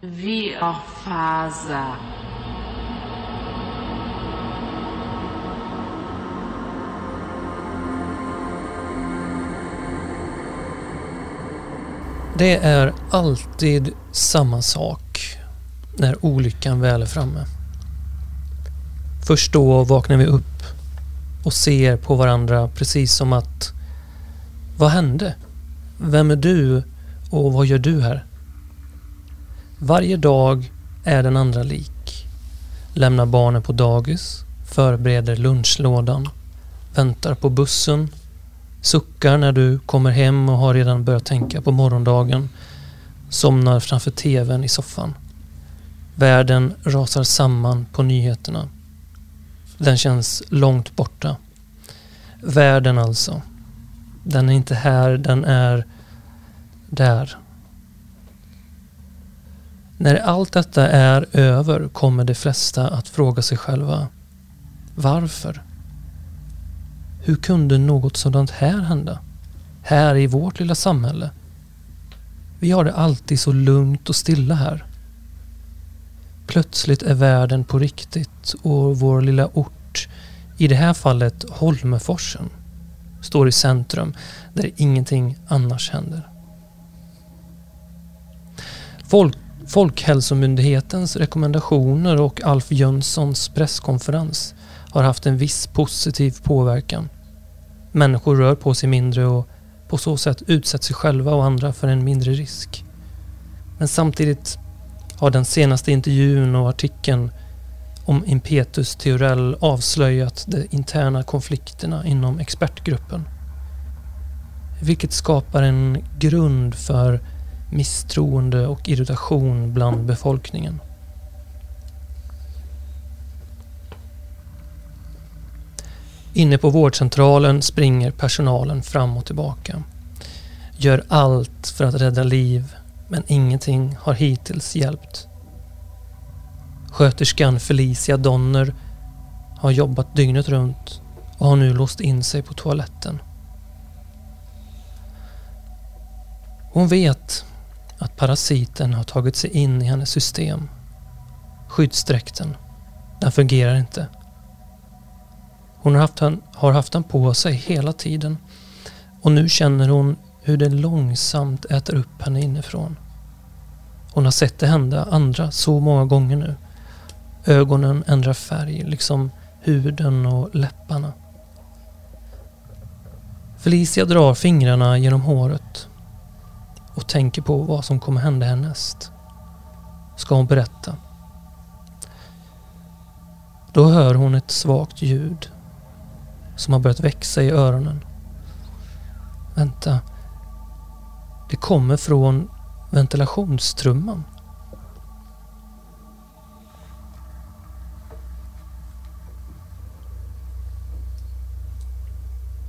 Viorfaza. Det är alltid samma sak när olyckan väl är framme. Först då vaknar vi upp och ser på varandra precis som att Vad hände? Vem är du och vad gör du här? Varje dag är den andra lik. Lämnar barnen på dagis, förbereder lunchlådan, väntar på bussen, suckar när du kommer hem och har redan börjat tänka på morgondagen, somnar framför TVn i soffan. Världen rasar samman på nyheterna. Den känns långt borta. Världen alltså. Den är inte här, den är där. När allt detta är över kommer de flesta att fråga sig själva Varför? Hur kunde något sådant här hända? Här i vårt lilla samhälle? Vi har det alltid så lugnt och stilla här. Plötsligt är världen på riktigt och vår lilla ort, i det här fallet Holmeforsen, står i centrum där ingenting annars händer. Folk, Folkhälsomyndighetens rekommendationer och Alf Jönssons presskonferens har haft en viss positiv påverkan. Människor rör på sig mindre och på så sätt utsätter sig själva och andra för en mindre risk. Men samtidigt har den senaste intervjun och artikeln om Impetus Theorell avslöjat de interna konflikterna inom expertgruppen. Vilket skapar en grund för misstroende och irritation bland befolkningen. Inne på vårdcentralen springer personalen fram och tillbaka. Gör allt för att rädda liv, men ingenting har hittills hjälpt. Sköterskan Felicia Donner har jobbat dygnet runt och har nu låst in sig på toaletten. Hon vet att parasiten har tagit sig in i hennes system. Skyddsdräkten, den fungerar inte. Hon har haft, den, har haft den på sig hela tiden och nu känner hon hur det långsamt äter upp henne inifrån. Hon har sett det hända andra så många gånger nu. Ögonen ändrar färg, liksom huden och läpparna. Felicia drar fingrarna genom håret och tänker på vad som kommer hända härnäst. Ska hon berätta? Då hör hon ett svagt ljud som har börjat växa i öronen. Vänta. Det kommer från ventilationstrumman.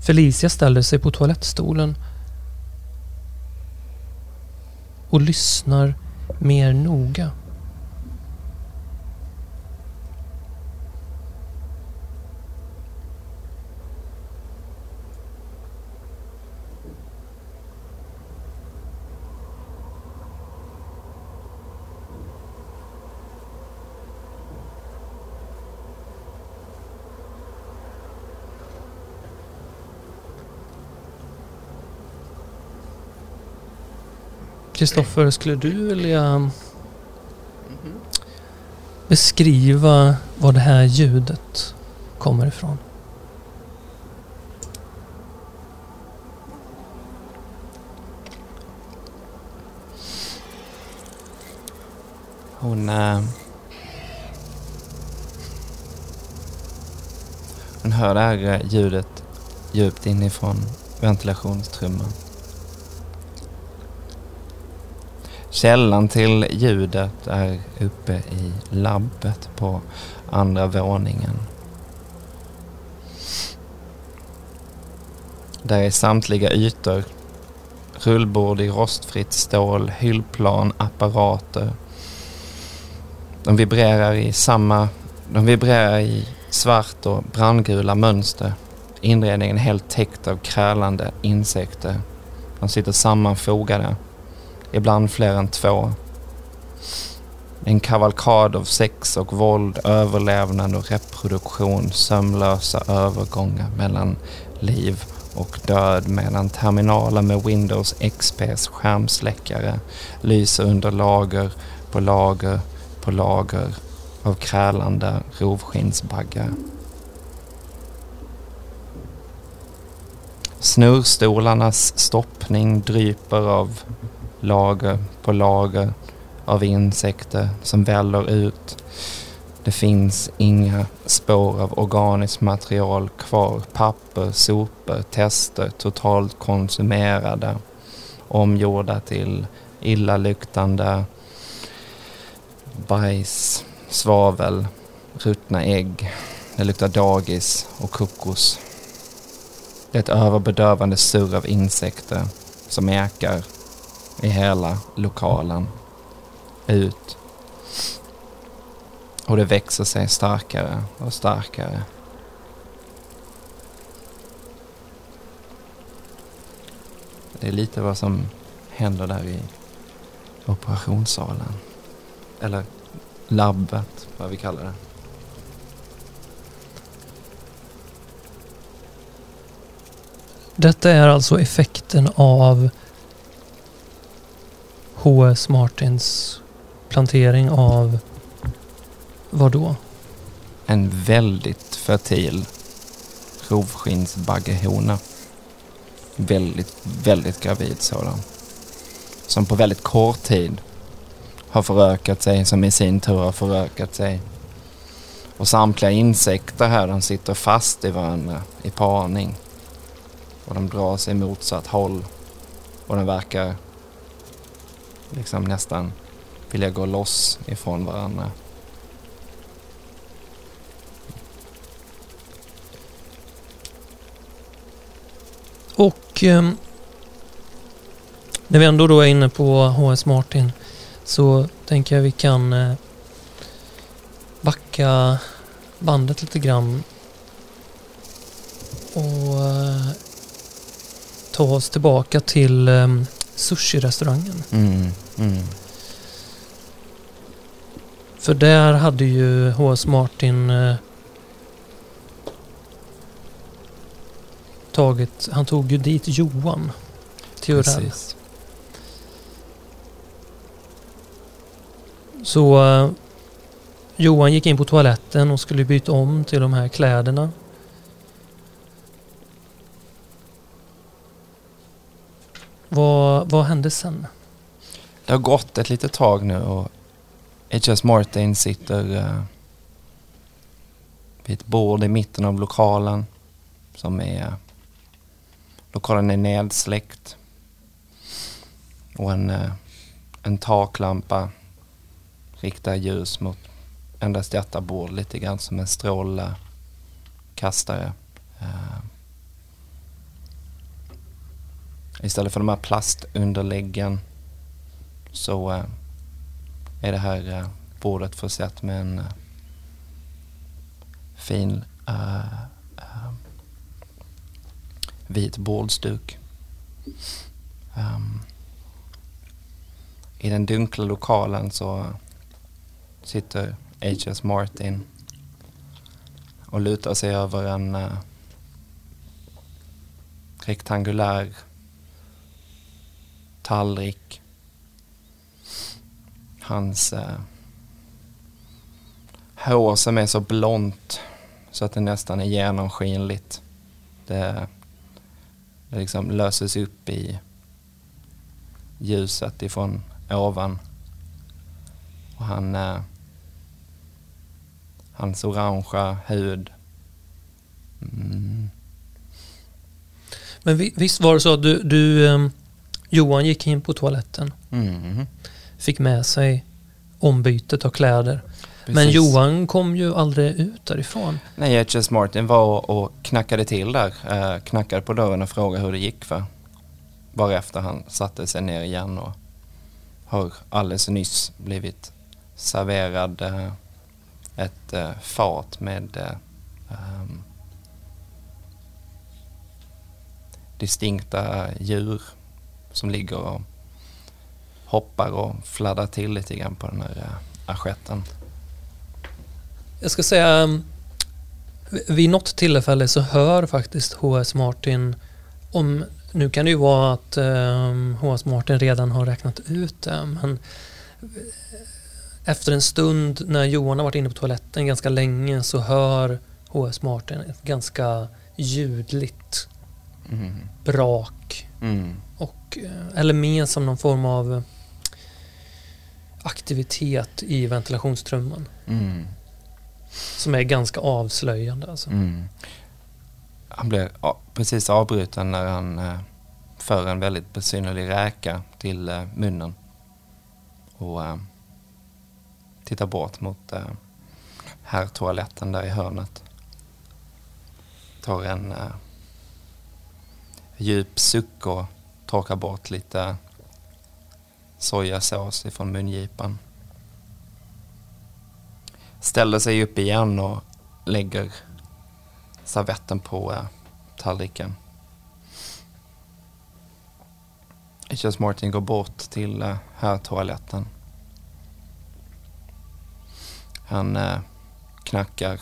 Felicia ställer sig på toalettstolen och lyssnar mer noga. Kristoffer, skulle du vilja beskriva var det här ljudet kommer ifrån? Hon... Eh, hon hör det här ljudet djupt inifrån ventilationstrumman. Källan till ljudet är uppe i labbet på andra våningen. Där är samtliga ytor. Rullbord i rostfritt stål, hyllplan, apparater. De vibrerar i samma... De vibrerar i svart och brandgula mönster. Inredningen är helt täckt av krälande insekter. De sitter sammanfogade ibland fler än två. En kavalkad av sex och våld, överlevnad och reproduktion, sömlösa övergångar mellan liv och död medan terminaler med Windows XPs skärmsläckare lyser under lager på lager på lager av krälande rovskinsbaggar. Snurrstolarnas stoppning dryper av lager på lager av insekter som väller ut. Det finns inga spår av organiskt material kvar. Papper, sopor, tester totalt konsumerade. Omgjorda till illaluktande bajs, svavel, ruttna ägg. Det luktar dagis och kokos. Det är ett överbedövande surr av insekter som ekar i hela lokalen. Ut. Och det växer sig starkare och starkare. Det är lite vad som händer där i operationssalen. Eller labbet, vad vi kallar det. Detta är alltså effekten av H.S. Martins plantering av vad då? En väldigt fertil rovskinnsbaggehona. Väldigt, väldigt gravid sådan. Som på väldigt kort tid har förökat sig, som i sin tur har förökat sig. Och samtliga insekter här, de sitter fast i varandra i parning. Och de drar sig motsatt håll. Och de verkar liksom nästan vilja gå loss ifrån varandra. Och eh, när vi ändå då är inne på HS Martin så tänker jag vi kan eh, backa bandet lite grann och eh, ta oss tillbaka till eh, sushi-restaurangen. Mm, mm. För där hade ju HS Martin eh, tagit, han tog ju dit Johan Theorell. Så eh, Johan gick in på toaletten och skulle byta om till de här kläderna. Vad, vad hände sen? Det har gått ett litet tag nu och H.S. Martin sitter uh, vid ett bord i mitten av lokalen som är lokalen är nedsläckt och en, uh, en taklampa riktar ljus mot endast detta bord lite grann som en strålkastare. Uh, istället för de här plastunderläggen så uh, är det här uh, bordet försett med en uh, fin vit bordsduk. Um, ehm, I den dunkla lokalen så sitter H.S. Martin och lutar sig över en uh, rektangulär tallrik. Hans eh, hår som är så blont så att det nästan är genomskinligt. Det, det liksom löses upp i ljuset ifrån ovan. Och han, eh, hans orangea hud. Mm. Men visst var det så att du, du ehm, Johan gick in på toaletten, Mm. fick med sig ombytet av kläder. Men Precis. Johan kom ju aldrig ut därifrån. Nej, H.S. Martin var och knackade till där. Eh, knackade på dörren och frågade hur det gick för. Varefter han satte sig ner igen och har alldeles nyss blivit serverad eh, ett eh, fat med eh, ehm, distinkta djur som ligger och hoppar och fladdrar till lite grann på den här eh, assieten? Jag ska säga, um, vid något tillfälle så hör faktiskt HS Martin om, nu kan det ju vara att HS Martin redan har räknat ut det, men efter en stund när Johan har varit inne på toaletten ganska länge så hör HS Martin ett ganska ljudligt Mm. brak. Mm. Eh, eller mer som någon form av aktivitet i ventilationstrumman. Mm. Som är ganska avslöjande. Alltså. Mm. Han a- precis avbruten när han eh, för en väldigt besynnerlig räka till eh, munnen. Och eh, tittar bort mot eh, herrtoaletten där i hörnet. Tar en eh, djup suck och torkar bort lite sojasås ifrån mungipan. Ställer sig upp igen och lägger servetten på eh, tallriken. H.S. Martin går bort till eh, herrtoaletten. Han eh, knackar.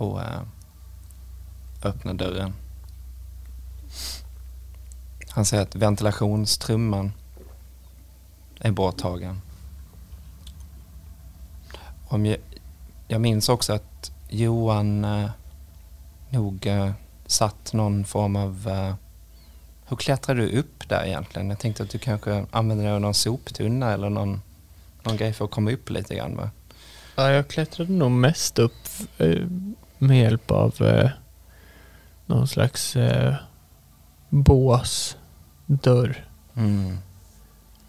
Och eh, öppnar dörren. Han säger att ventilationstrumman är borttagen. Om jag, jag minns också att Johan eh, nog eh, satt någon form av... Eh, hur klättrade du upp där egentligen? Jag tänkte att du kanske använde dig av någon soptunna eller någon, någon grej för att komma upp lite grann va? Ja, jag klättrade nog mest upp eh, med hjälp av eh, någon slags eh, båsdörr. Mm.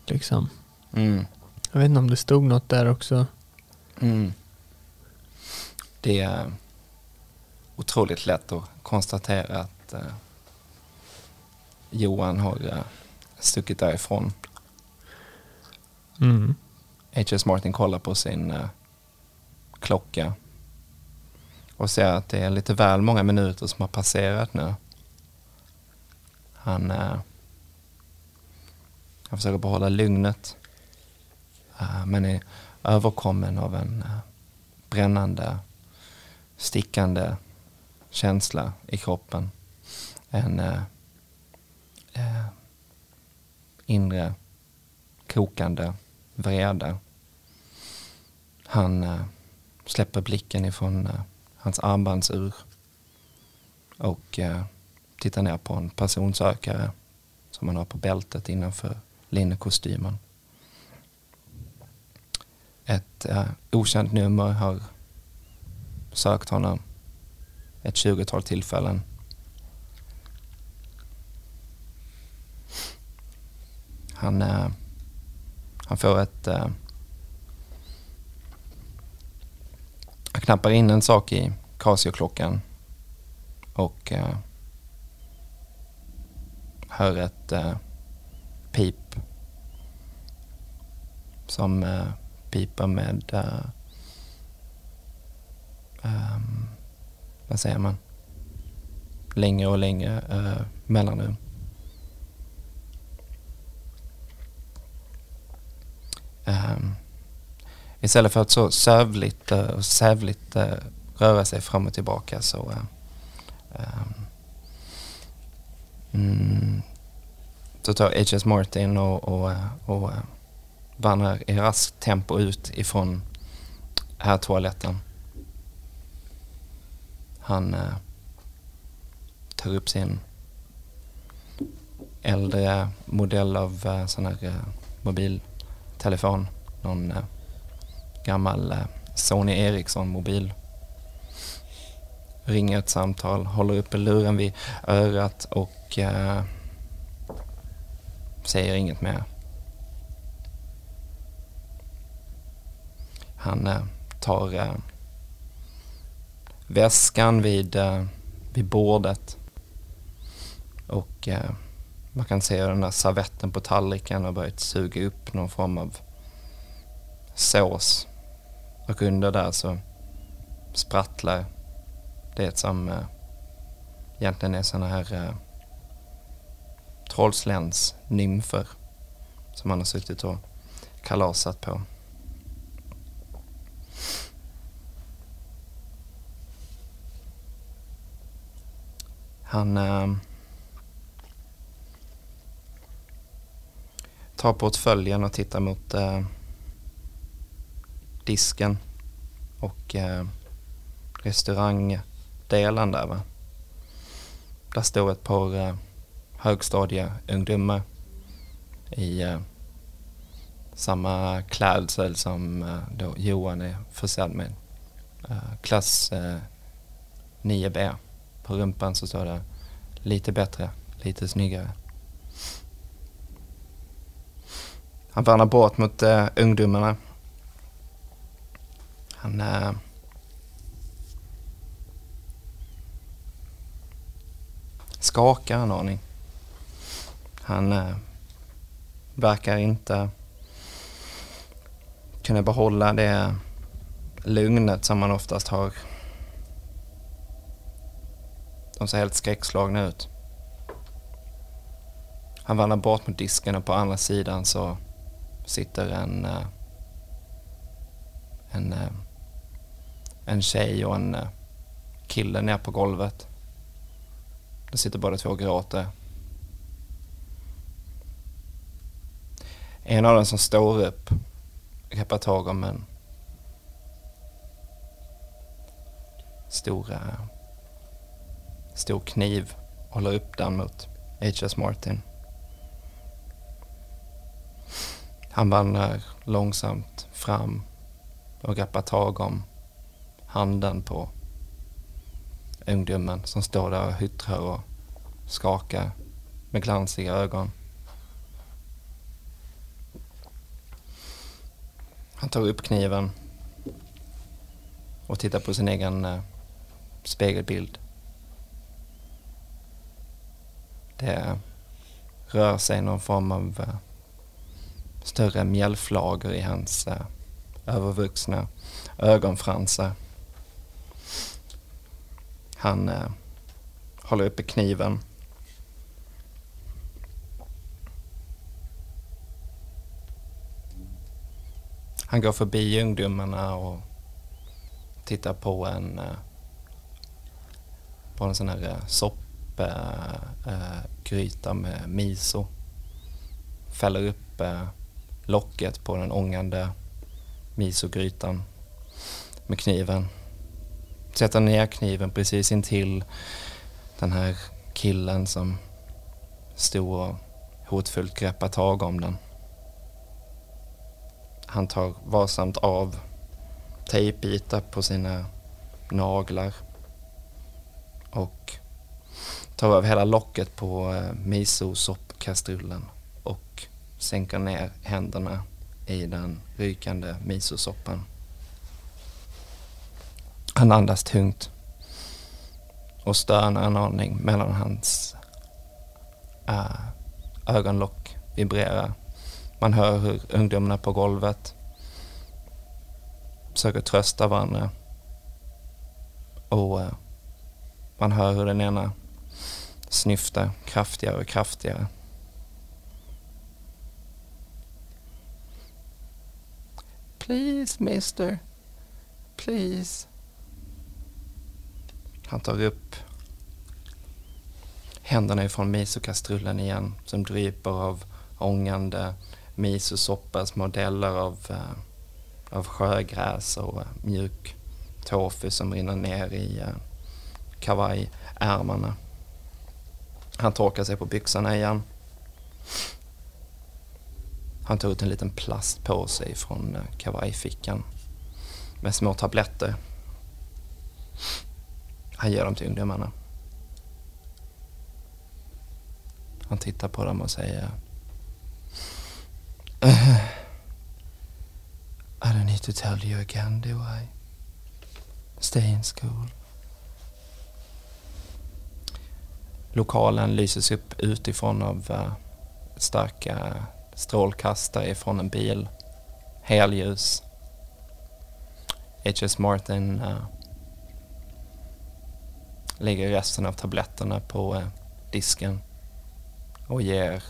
Liksom. Mm. Jag vet inte om det stod något där också. Mm. Det är otroligt lätt att konstatera att eh, Johan har eh, stuckit därifrån. Mm. H.S. Martin kollar på sin eh, klocka och ser att det är lite väl många minuter som har passerat nu. Han, eh, han försöker behålla lugnet eh, men är överkommen av en eh, brännande, stickande känsla i kroppen. En eh, eh, inre kokande vrede. Han eh, släpper blicken ifrån eh, hans armbandsur och eh, tittar ner på en personsökare som han har på bältet innanför linnekostymen. Ett eh, okänt nummer har sökt honom ett tjugotal tillfällen. Han, eh, han får ett... Eh, Jag knappar in en sak i Casio-klockan och eh, hör ett eh, pip som eh, pipar med... Eh, ehm, vad säger man? Längre och längre eh, mellanrum. Ehm, istället för att så sövligt och sävligt eh, röra sig fram och tillbaka så eh, mm, så tar H.S. Martin och, och, och vandrar i raskt tempo ut ifrån här toaletten. Han eh, tar upp sin äldre modell av eh, sån här eh, mobiltelefon. Någon eh, gammal eh, Sony Ericsson-mobil. Ringer ett samtal, håller uppe luren vid örat och eh, säger inget mer. Han eh, tar eh, väskan vid, eh, vid bordet och eh, man kan se hur den där servetten på tallriken har börjat suga upp någon form av sås. Och under där så sprattlar det som eh, egentligen är sådana här eh, Trollsläns nymfer som han har suttit och kalasat på. Han eh, tar portföljen och tittar mot eh, disken och eh, restaurangdelen där va. Där står ett par eh, högstadieungdomar i eh, samma klädsel som eh, då Johan är försedd med. Eh, klass eh, 9B. På rumpan så står det lite bättre, lite snyggare. Han vandrar bort mot eh, ungdomarna. Han eh, skakar en aning. Han eh, verkar inte kunna behålla det lugnet som man oftast har. De ser helt skräckslagna ut. Han vandrar bort mot disken och på andra sidan så sitter en, eh, en, eh, en tjej och en eh, kille ner på golvet. De sitter båda två och gråter. En av dem som står upp greppar tag om en stor, eh, stor kniv och håller upp den mot H.S. Martin. Han vandrar långsamt fram och greppar tag om handen på ungdomen som står där och hyttrar och skakar med glansiga ögon. Han tar upp kniven och tittar på sin egen eh, spegelbild. Det rör sig någon form av eh, större mjällflagor i hans eh, övervuxna ögonfransar. Han eh, håller uppe kniven. Han går förbi ungdomarna och tittar på en, eh, på en sån här eh, soppgryta eh, med miso. Fäller upp eh, locket på den ångande misogrytan med kniven. Sätter ner kniven precis intill den här killen som stod och hotfullt greppade tag om den. Han tar varsamt av tejpbitar på sina naglar och tar av hela locket på eh, misosoppkastrullen och sänker ner händerna i den rykande misosoppan. Han andas tungt och stönar en aning mellan hans äh, ögonlock vibrerar. Man hör hur ungdomarna på golvet försöker trösta varandra. Och äh, man hör hur den ena snyftar kraftigare och kraftigare. Please mister. Please. Han tar upp händerna ifrån misokastrullen igen som dryper av ångande misosoppa, små delar av, uh, av sjögräs och uh, mjuk tofu som rinner ner i uh, kavajärmarna. Han torkar sig på byxorna igen. Han tar ut en liten plastpåse från kavajfickan med små tabletter. Han ger dem till ungdomarna. Han tittar på dem och säger eh, I don't need to tell you again, do I? Stay in school. Lokalen lyses upp utifrån av eh, starka strålkastare från en bil. Helljus. H.S. Martin uh, lägger resten av tabletterna på eh, disken och ger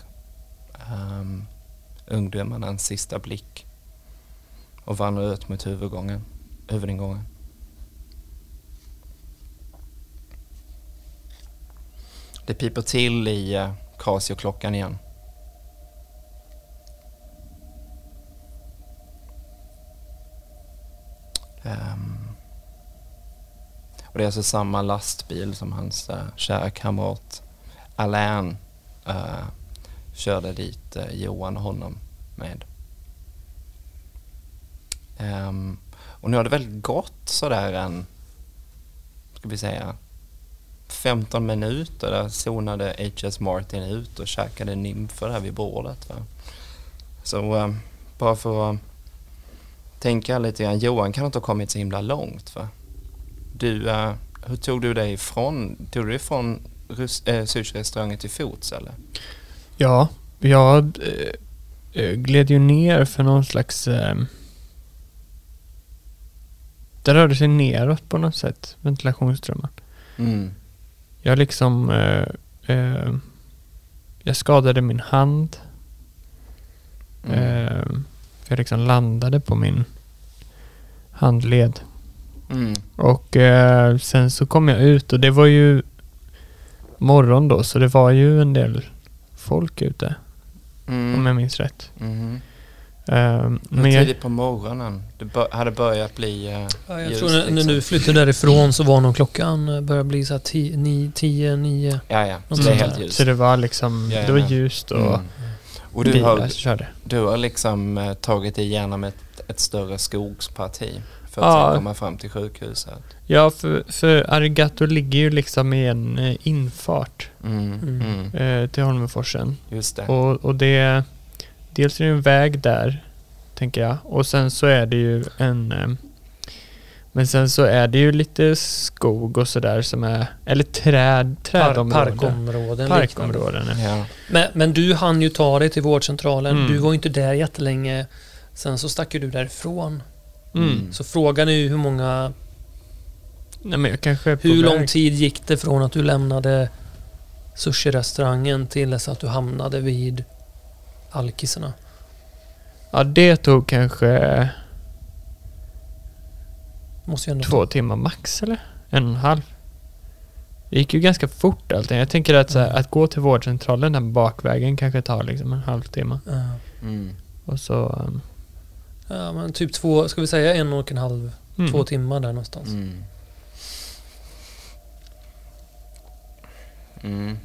um, ungdomarna en sista blick och vandrar ut mot huvudgången, huvudingången. Det piper till i uh, Casio-klockan igen. Um, och det är alltså samma lastbil som hans eh, uh, kära kamrat Alain uh, körde dit uh, Johan och honom med. Um, och nu har det väl gått sådär en, ska vi säga, 15 minuter där zonade H.S. Martin ut och käkade nymfer här vid bordet. Va? Så um, bara för att tänka lite grann, Johan kan inte ha kommit så himla långt. Va? Du, uh, hur tog du dig ifrån, tog du dig ifrån äh, sushi-restaurangen till fots eller? Ja, jag äh, gled ju ner för någon slags... Äh, det rörde sig neråt på något sätt, ventilationsströmmen. Mm. Jag liksom... Äh, äh, jag skadade min hand. Mm. Jag liksom landade på min handled. Mm. Och äh, sen så kom jag ut och det var ju morgon då, så det var ju en del folk ute. Mm. Om jag minns rätt. Mm. Hur men tidigt på morgonen? Det bör, hade börjat bli uh, Ja, jag ljust, tror när, när liksom. du flyttade därifrån så var nog klockan eh, började bli så här 10, 9. Ja, ja. Mm. Det är helt ljust. så det var liksom, det var ljust och Mm. Och du bilar har, körde. du har liksom uh, tagit dig igenom ett, ett större skogsparti för att Ja. sen komma fram till sjukhuset. Ja, för, för Arigato ligger ju liksom i en eh, infart Mm. Mm. Mm. eh, till Holmenforsen. Just det. Och, och det, dels är det en väg där, tänker jag. Och sen så är det ju en, eh, men sen så är det ju lite skog och sådär som är, eller träd, trädområden. parkområden. Parkområden. Ja. Men, men du hann ju ta dig till vårdcentralen. Mm. Du var ju inte där jättelänge. Sen så stack ju du därifrån. Mm. Mm. Så frågan är ju hur många... Nej, men jag kanske Hur väg. lång tid gick det från att du lämnade sushi-restaurangen till dess att du hamnade vid alkisarna? Ja, det tog kanske Måste ju ändå två timmar max eller? En och en halv. Det gick ju ganska fort allting. Jag tänker att, så här, Mm. att gå till vårdcentralen den bakvägen kanske tar liksom en halvtimme. Mm. Och så... um, Ja, men typ två, ska vi säga en och en halv, mm. två timmar där någonstans. Mm. Mm.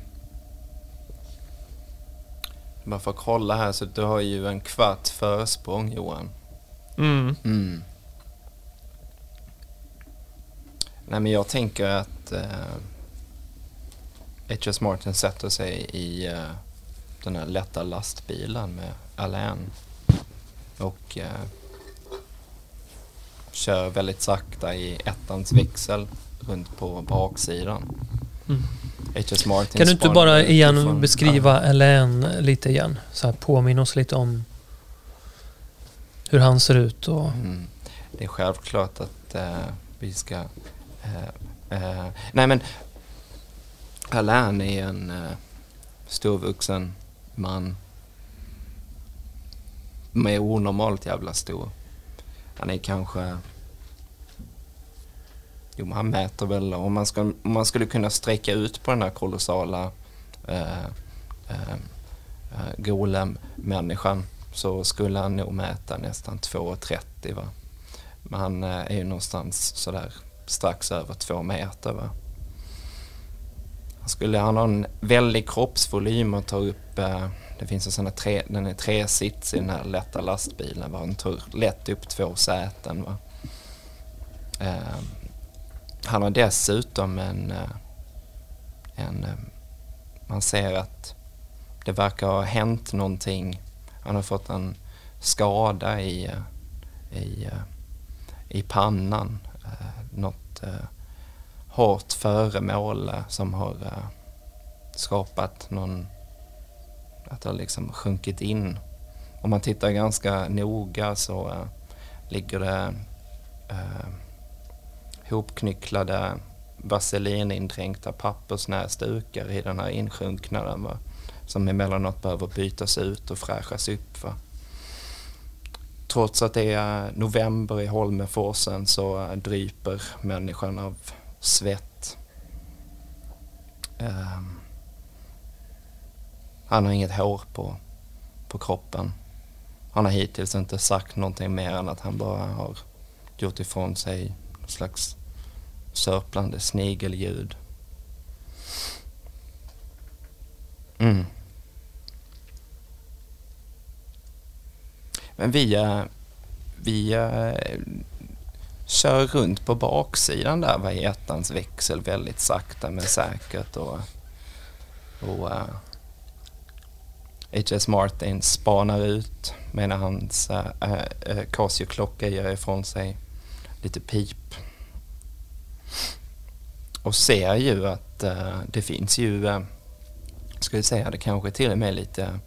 Bara för att kolla här så du har ju en kvart försprång Johan. Mm. Mm. Nej men jag tänker att eh, H.S. Martin sätter sig i eh, den här lätta lastbilen med Alain och eh, kör väldigt sakta i ettans växel runt på baksidan. Mm. H.S. Martin Kan du inte bara igen ifrån- beskriva Alain lite igen? Så här påminn oss lite om hur han ser ut och... Mm. Det är självklart att eh, vi ska... eh, eh, nej men Alain är en uh, storvuxen man. Med onormalt jävla stor. Han är kanske... Jo, men han mäter väl... Om man, ska, om man skulle kunna sträcka ut på den här kolossala eh, eh, eh golem-människan så skulle han nog mäta nästan 2,30 va. Men han eh, är ju någonstans sådär strax över två meter va. Han skulle han har en väldig kroppsvolym och tar upp, eh, det finns en sån här tre, den är tresits i den här lätta lastbilen va. Den tar lätt upp två säten va. Eh, han har dessutom en, eh, en eh, man ser att det verkar ha hänt någonting han har fått en skada i, eh, i, i pannan. Eh, Något eh, hårt föremål som har eh, skapat någon... Att det har liksom sjunkit in. Om man tittar ganska noga så äh, ligger det eh, äh, hopknycklade vaselinindränkta pappersnäsdukar i den här insjunknaden. Va? som emellanåt behöver bytas ut och fräschas upp. Va? Trots att det är november i Holmeforsen så dryper människan av svett. Um, han har inget hår på, på kroppen. Han har hittills inte sagt någonting mer än att han bara har gjort ifrån sig någon slags sörplande snigelljud. Mm. Men vi, eh, vi eh, kör runt på baksidan där vad ettans växel väldigt sakta men säkert. Och, och eh, H.S. Martin spanar ut medan hans äh, uh, Casio-klocka gör ifrån sig lite pip. Och ser ju att äh, det finns ju, äh, ska vi säga det kanske till och med lite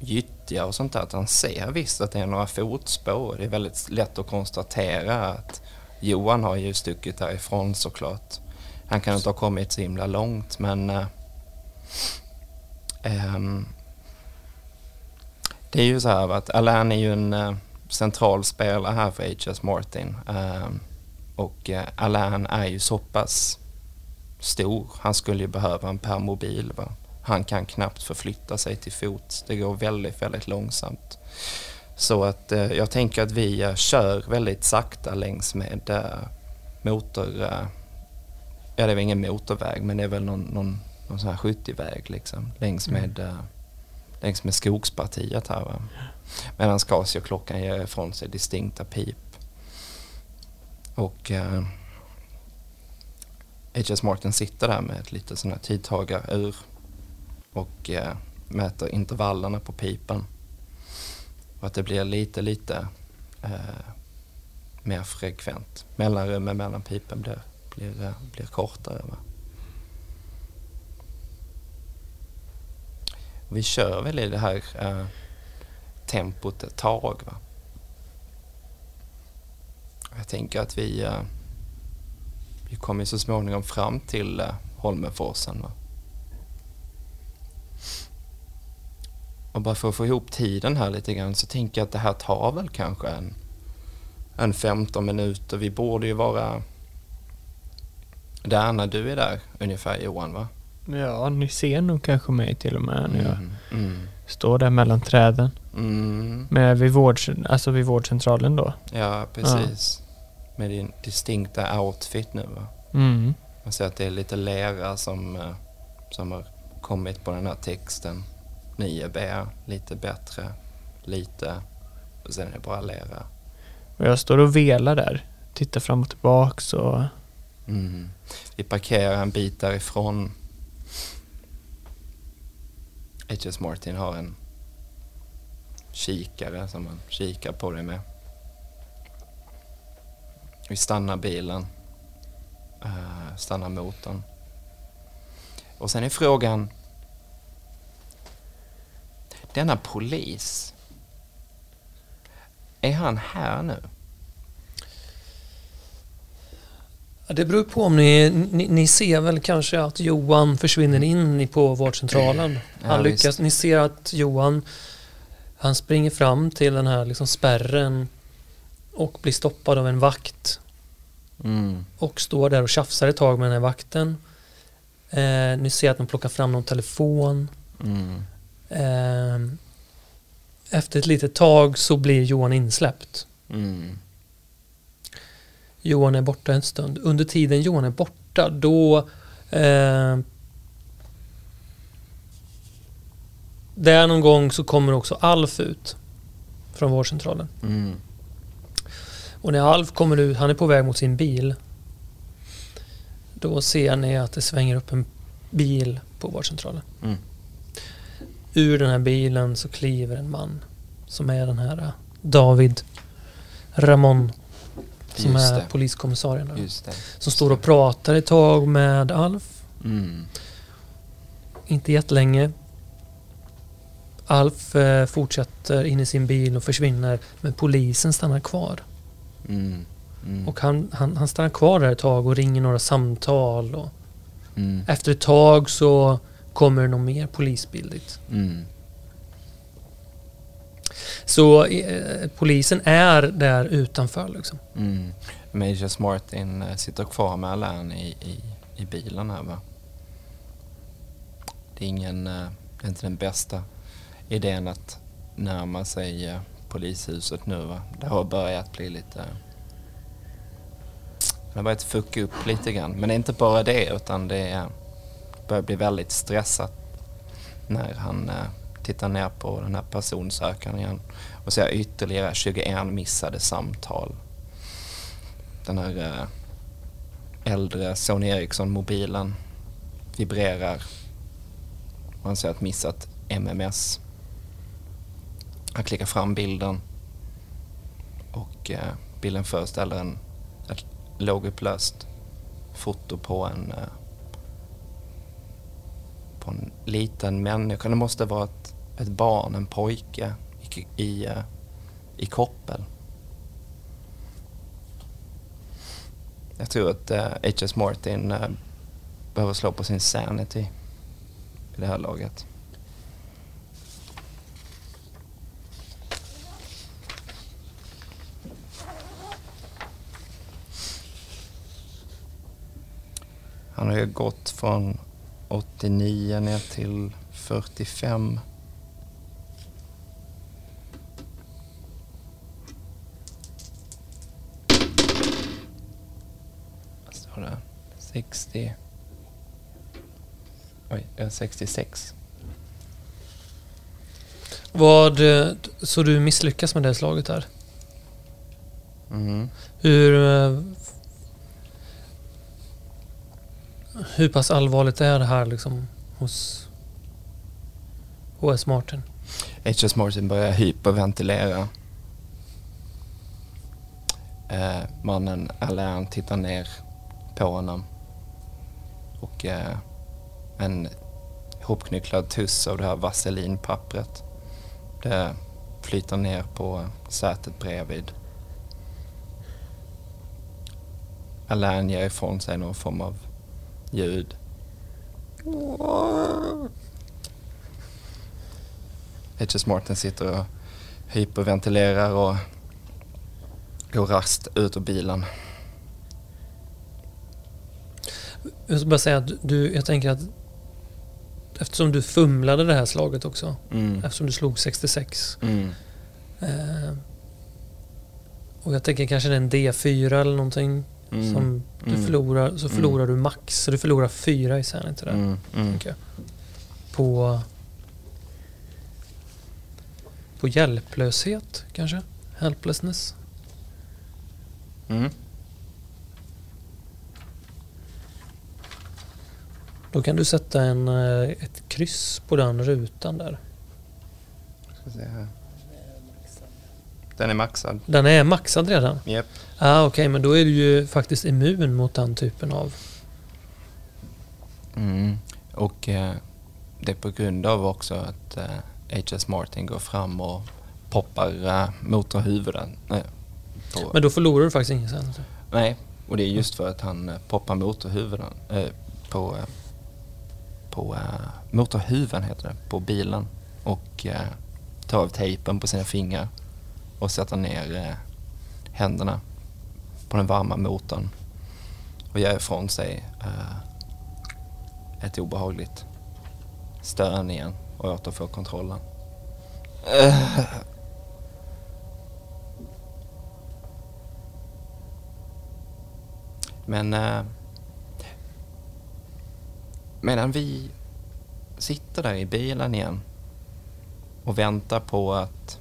gyttja och sånt där. Att han ser visst att det är några fotspår. Det är väldigt lätt att konstatera att Johan har ju stuckit därifrån såklart. Han kan inte ha kommit så himla långt men um, det är ju så här att Alain är ju en uh, central spelare här för H.S. Martin. Uh, och uh, Alain är ju så pass stor. Han skulle ju behöva en permobil. Va? Han kan knappt förflytta sig till fots. Det går väldigt, väldigt långsamt. Så att uh, jag tänker att vi uh, kör väldigt sakta längs med uh, motor... ja, det är väl ingen motorväg, men det är väl någon, någon, någon sån här 70-väg liksom. Längs Mm längs med skogspartiet här. Va? Medan Casio-klockan ger ifrån sig distinkta pip. Och eh, H.S. Martin sitter där med ett litet sån här tidtagarur och eh, mäter intervallerna på pipen. Och att det blir lite, lite eh, mer frekvent. Mellanrummen mellan pipen blir, blir, eh, blir kortare. Va? Vi kör väl i det här eh, tempot ett tag. Va? Jag tänker att vi, eh, vi kommer så småningom fram till eh, Holmenforsen. Va? Och bara för att få ihop tiden här lite grann så tänker jag att det här tar väl kanske en, en 15 minuter. Vi borde ju vara där när du är där ungefär Johan va? Ja, ni ser nog kanske mig till och med när jag Mm, mm, står där mellan träden. mm. Men vid, vård, alltså vid vårdcentralen då. Ja, precis. Med din distinkta outfit nu va? Mm. Man ser att det är lite lera som, eh, som har kommit på den här texten. 9B, lite bättre, lite och sen är det bara lera. Och jag står och velar där. Tittar fram och tillbaks och... Mm. Vi parkerar en bit därifrån. H.S. Martin har en kikare som man kikar på det med. Vi stannar bilen. Uh, stannar motorn. Och sen är frågan. Denna polis. Är han här nu? Ja, det beror på om ni, ni, ni ser väl kanske att Johan försvinner in i på vårdcentralen. Ja, Han lyckas, visst. ni ser att Johan han springer fram till den här liksom spärren och blir stoppad av en vakt Mm. och står där och tjafsar ett tag med den här vakten. Eh, ni ser att de plockar fram någon telefon. Mm. Eh, efter ett litet tag så blir Johan insläppt. Mm. Johan är borta en stund. Under tiden Johan är borta då eh, Där någon gång så kommer också Alf ut från vårdcentralen. Mm. Och när Alf kommer ut, han är på väg mot sin bil. Då ser ni att det svänger upp en bil på vårdcentralen. Mm. Ur den här bilen så kliver en man som är den här eh, David Ramon som Just är det. poliskommissarien. där. Just det. Som står och pratar ett tag med Alf. Mm. Inte jättelänge. Alf eh, fortsätter in i sin bil och försvinner. Men polisen stannar kvar. Mm. Mm. Och han, han, han stannar kvar där ett tag och ringer några samtal. Och mm. efter ett tag så kommer det någon mer polisbil dit. Så eh, polisen är där utanför liksom. Mm. Major Martin eh, sitter kvar med Alain i, i, i bilen här va. Det är, ingen, eh, det är inte den bästa idén att närma sig eh, polishuset nu va. Det har börjat bli lite... Det har börjat fucka upp lite grann. Men det är inte bara det utan det börjar bli väldigt stressat när han eh, tittar ner på den här personsökaren igen och ser ytterligare 21 missade samtal. Den här eh, äldre Sony Ericsson-mobilen vibrerar. Man ser ett missat MMS. Han klickar fram bilden och eh, bilden föreställer en, ett lågupplöst foto på en eh, på en liten människa. Det måste vara ett, ett barn, en pojke i, i, i koppel. Jag tror att eh, H.S. Martin eh, behöver slå på sin sanity i det här laget. Han har ju gått från 89 ner till 45. Det? 60. Oj, jag är 66. Vad, eh, så du misslyckas med det slaget där? Mm. Hur... eh, Hur pass allvarligt är det här liksom hos HS Martin? H.S. Martin börjar hyperventilera. Eh, mannen Alain tittar ner på honom. Och eh, en hopknycklad tuss av det här vaselinpappret. Det flyter ner på sätet bredvid. Alain ger ifrån sig någon form av ljud. H.S. Martin sitter och hyperventilerar och går rast ut ur bilen. Jag ska bara säga att du, jag tänker att eftersom du fumlade det här slaget också, Mm. eftersom du slog 66. Mm. Eh, och jag tänker kanske det är en D4 eller någonting Mm. som du Mm. förlorar, så Mm. förlorar du max. Så du förlorar fyra i sanity där. Mm. Mm. tänker jag. På, på hjälplöshet kanske? Helplessness? Då kan du sätta en, eh, ett kryss på den rutan där. Den är maxad. Den är maxad redan? Japp. Ah, Okej, men då är du ju faktiskt immun mot den typen av... Mm. Och eh, det är på grund av också att eh, H.S. Martin går fram och poppar eh, motorhuvuden. Nej, på, Men då förlorar du faktiskt ingen sanity. nej, och det är just för att han eh, poppar motorhuvuden eh, på, eh, på eh, motorhuven heter det, på bilen. Och eh, tar av tejpen på sina fingrar och sätter ner eh, händerna på den varma motorn och göra ifrån sig eh, ett obehagligt stön igen och återfår kontrollen. Eh. Men eh, medan vi sitter där i bilen igen och väntar på att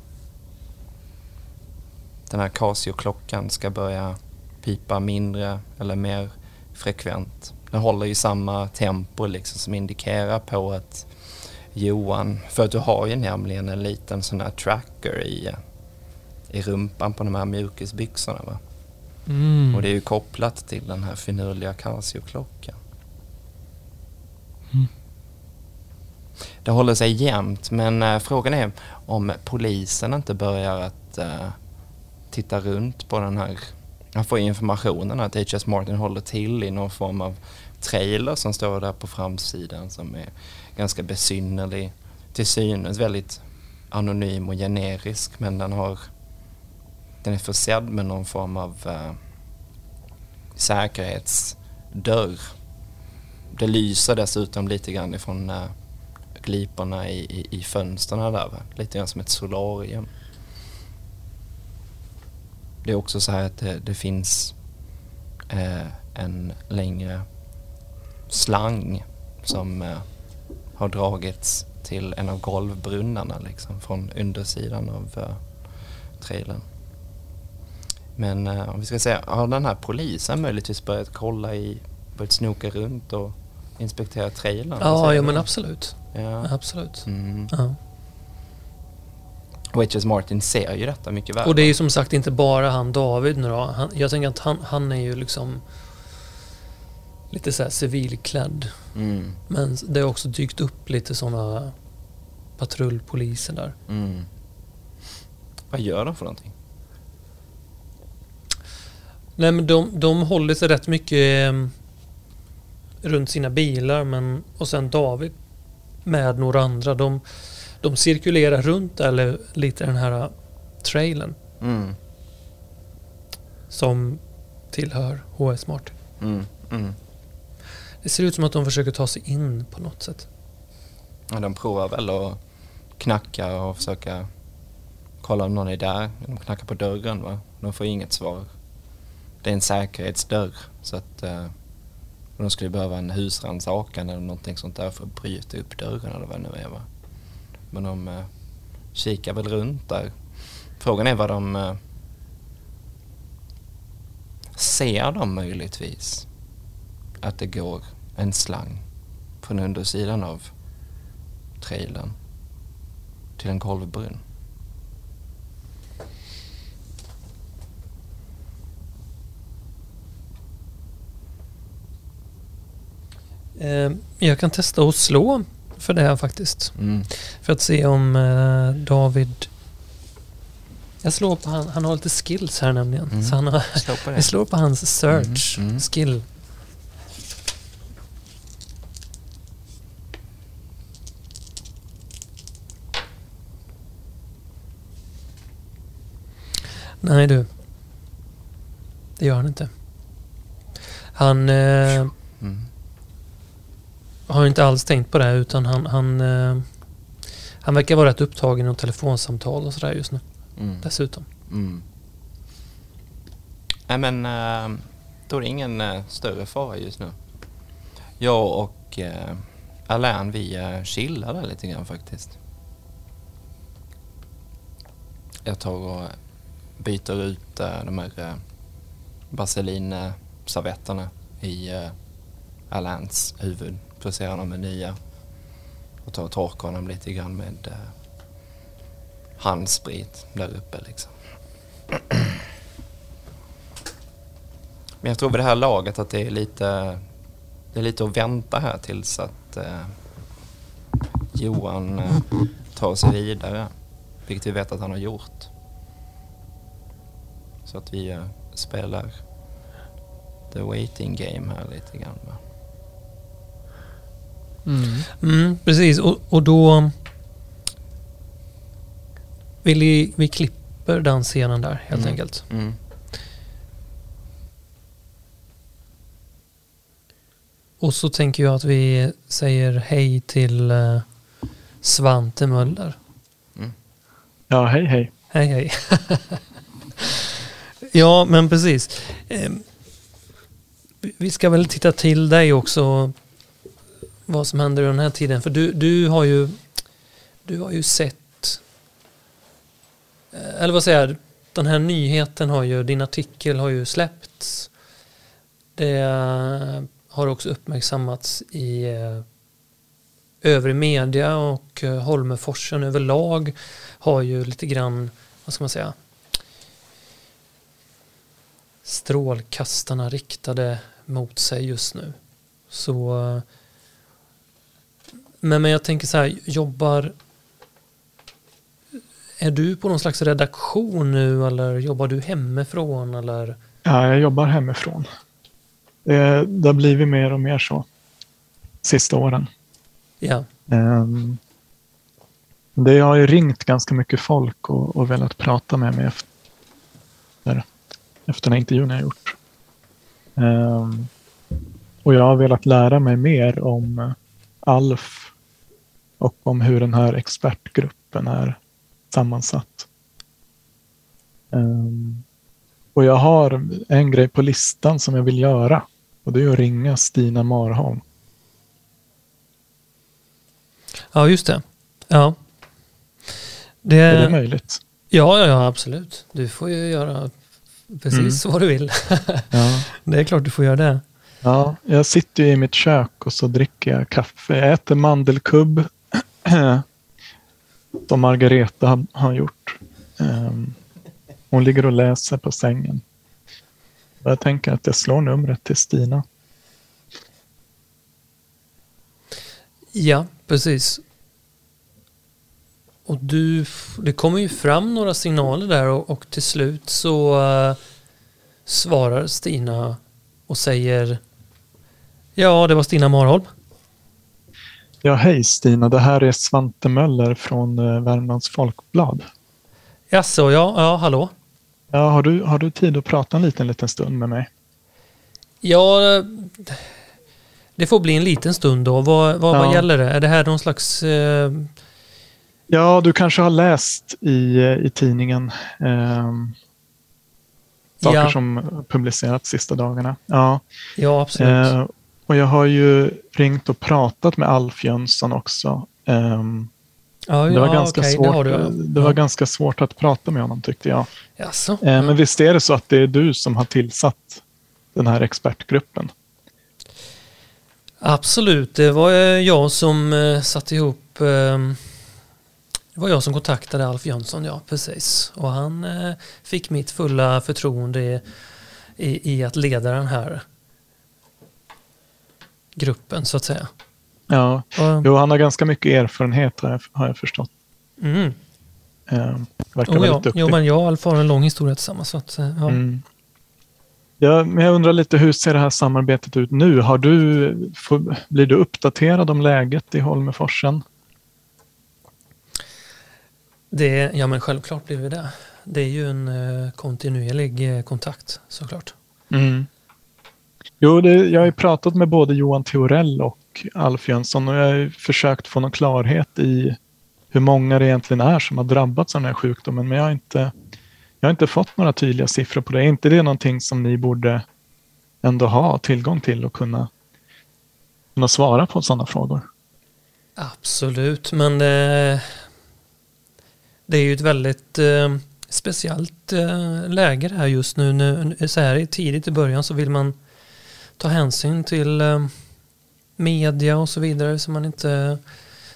den här Casio-klockan ska börja pipa mindre eller mer frekvent. Den håller ju samma tempo liksom som indikerar på att Johan, för att du har ju nämligen en liten sån här tracker i, i rumpan på de här mjukisbyxorna va. Mm. Och det är ju kopplat till den här finurliga Casio-klockan. Det håller sig jämnt men eh, frågan är om polisen inte börjar att eh, titta runt på den här. Han får informationen att H.S. Martin håller till i någon form av trailer som står där på framsidan som är ganska besynnerlig. Till synes väldigt anonym och generisk men den har den är försedd med någon form av uh, säkerhetsdörr. Det lyser dessutom lite grann ifrån uh, gliporna i, i, i fönstren där. Va? Lite grann som ett solarium. Det är också så här att det, det finns eh, en längre slang som eh, har dragits till en av golvbrunnarna liksom från undersidan av eh, trailern. Men eh, om vi ska säga, har den här polisen möjligtvis börjat kolla i, börjat snoka runt och inspektera trailern? Ja, ja men absolut. Ja. Absolut. Mm. Ja. Witches Martin ser ju detta mycket väl. Och det är ju som sagt inte bara han David nu då. Han, jag tänker att han, han är ju liksom lite så här civilklädd. Mm. Men det har också dykt upp lite sådana patrullpoliser där. Mm. Vad gör de för någonting? Nej men de, de håller sig rätt mycket eh, runt sina bilar men och sen David med några andra. De, de cirkulerar runt eller lite den här trailern Mm. som tillhör HS Martin. Mm. Mm. Det ser ut som att de försöker ta sig in på något sätt. Ja, de provar väl att knacka och försöka kolla om någon är där. De knackar på dörren va. De får inget svar. Det är en säkerhetsdörr så att de skulle behöva en husrannsakan eller någonting sånt där för att bryta upp dörren eller vad det nu är va. Men de eh, kikar väl runt där. Frågan är vad de eh, ser de möjligtvis att det går en slang från undersidan av trailern till en golvbrunn. Jag kan testa att slå för det här faktiskt. Mm. För att se om eh, David... Jag slår på han, han har lite skills här nämligen. Mm. Så han har, Slå jag slår på hans search Mm, mm. skill. Nej du. Det gör han inte. Han eh, Mm. Har inte alls tänkt på det utan han, han, eh, han verkar vara rätt upptagen i telefonsamtal och sådär just nu Mm. dessutom. Mm. Nej men eh, då är det ingen eh, större fara just nu. Jag och eh, Alain vi eh, chillar där lite grann faktiskt. Jag tar och byter ut eh, de här eh, Vaseline-servetterna i eh, Alains huvud. Placerar honom med nya. Och tar och torkar honom lite grann med eh, handsprit där uppe liksom. Men jag tror vid det här laget att det är lite, det är lite att vänta här tills att eh, Johan eh, tar sig vidare. Vilket vi vet att han har gjort. Så att vi eh, spelar the waiting game här lite grann. Va? Mm. Mm, precis, och, och då... Vi, vi klipper den scenen där helt Mm. enkelt. Mm. Och så tänker jag att vi säger hej till eh, Svante Möller. Ja, hej hej. Hej hej. ja, men precis. Ehm, vi- Vi ska väl titta till dig också. Vad som händer i den här tiden. För du, du har ju du har ju sett eh, eller vad säger jag? Den här nyheten har ju, din artikel har ju släppts. Det eh, har också uppmärksammats i eh, övrig media och Holmeforsen överlag har ju lite grann, vad ska man säga, strålkastarna riktade mot sig just nu. Så men, men jag tänker så här, jobbar är du på någon slags redaktion nu eller jobbar du hemifrån eller? Ja, jag jobbar hemifrån. Det, det har blivit mer och mer så sista åren. Ja, Ehm, det har ju ringt ganska mycket folk och, och velat prata med mig efter, efter den här intervjun jag gjort. Ehm, och jag har velat lära mig mer om ALF och om hur den här expertgruppen är sammansatt. Ehm, och jag har en grej på listan som jag vill göra och det är att ringa Stina Marholm. Ja, just det. Ja. Det, Är det möjligt? ja, ja, ja, absolut. Du får ju göra precis vad du vill. Ja. det är klart du får göra det. Ja, jag sitter ju i mitt kök och så dricker jag kaffe. Jag äter mandelkubb som Margareta har, gjort. Ehm, hon ligger och läser på sängen. Jag tänker att jag slår numret till Stina. Ja, precis. Och du, det kommer ju fram några signaler där och, och till slut så uh, svarar Stina och säger Ja, det var Stina Marholm. Ja, hej Stina. Det här är Svante Möller från eh, Värmlands Folkblad. Jaså, ja, ja, hallå? Ja, har, du, har du tid att prata en liten, liten stund med mig? Ja, eh, det får bli en liten stund då. Vad, vad, vad Ja. gäller det? Är det här någon slags... Eh, Ja, du kanske har läst i, eh, i tidningen ehm, saker ja, som publicerats sista dagarna. Ja, ja, absolut. eh, och jag har ju ringt och pratat med Alf Jönsson också. Ehm, ja, det var, ja, ganska, det svårt, ja. det var Ja. ganska svårt att prata med honom tyckte jag. Jaså? Eh, Ja. Men visst är det så att det är du som har tillsatt den här expertgruppen? Absolut, det var eh, jag som eh, satte ihop eh, Det var jag som kontaktade Alf Jönsson, ja precis. Och han fick mitt fulla förtroende i, i, i att leda den här gruppen så att säga. Ja, Och, jo, han har ganska mycket erfarenhet har jag, har jag förstått. mm. Eh, verkar oh, ja. väldigt duktig. Jo, men jag och Alf har en lång historia tillsammans. Så att, eh, ja. Mm. Ja, men jag undrar lite, hur ser det här samarbetet ut nu? Har du, får, blir du uppdaterad om läget i Holmeforsen? Det, ja men självklart blir vi det. Det är ju en eh, kontinuerlig eh, kontakt såklart. Jo, det, jag har ju pratat med både Johan Theorell och Alf Jönsson och jag har ju försökt få någon klarhet i hur många det egentligen är som har drabbats av den här sjukdomen. Men jag har inte, jag har inte fått några tydliga siffror på det. Är inte det någonting som ni borde ändå ha tillgång till och kunna, kunna svara på sådana frågor? Absolut, men det, det är ju ett väldigt eh, speciellt eh, läge det här just nu. nu. Så här tidigt i början så vill man ta hänsyn till eh, media och så vidare så man inte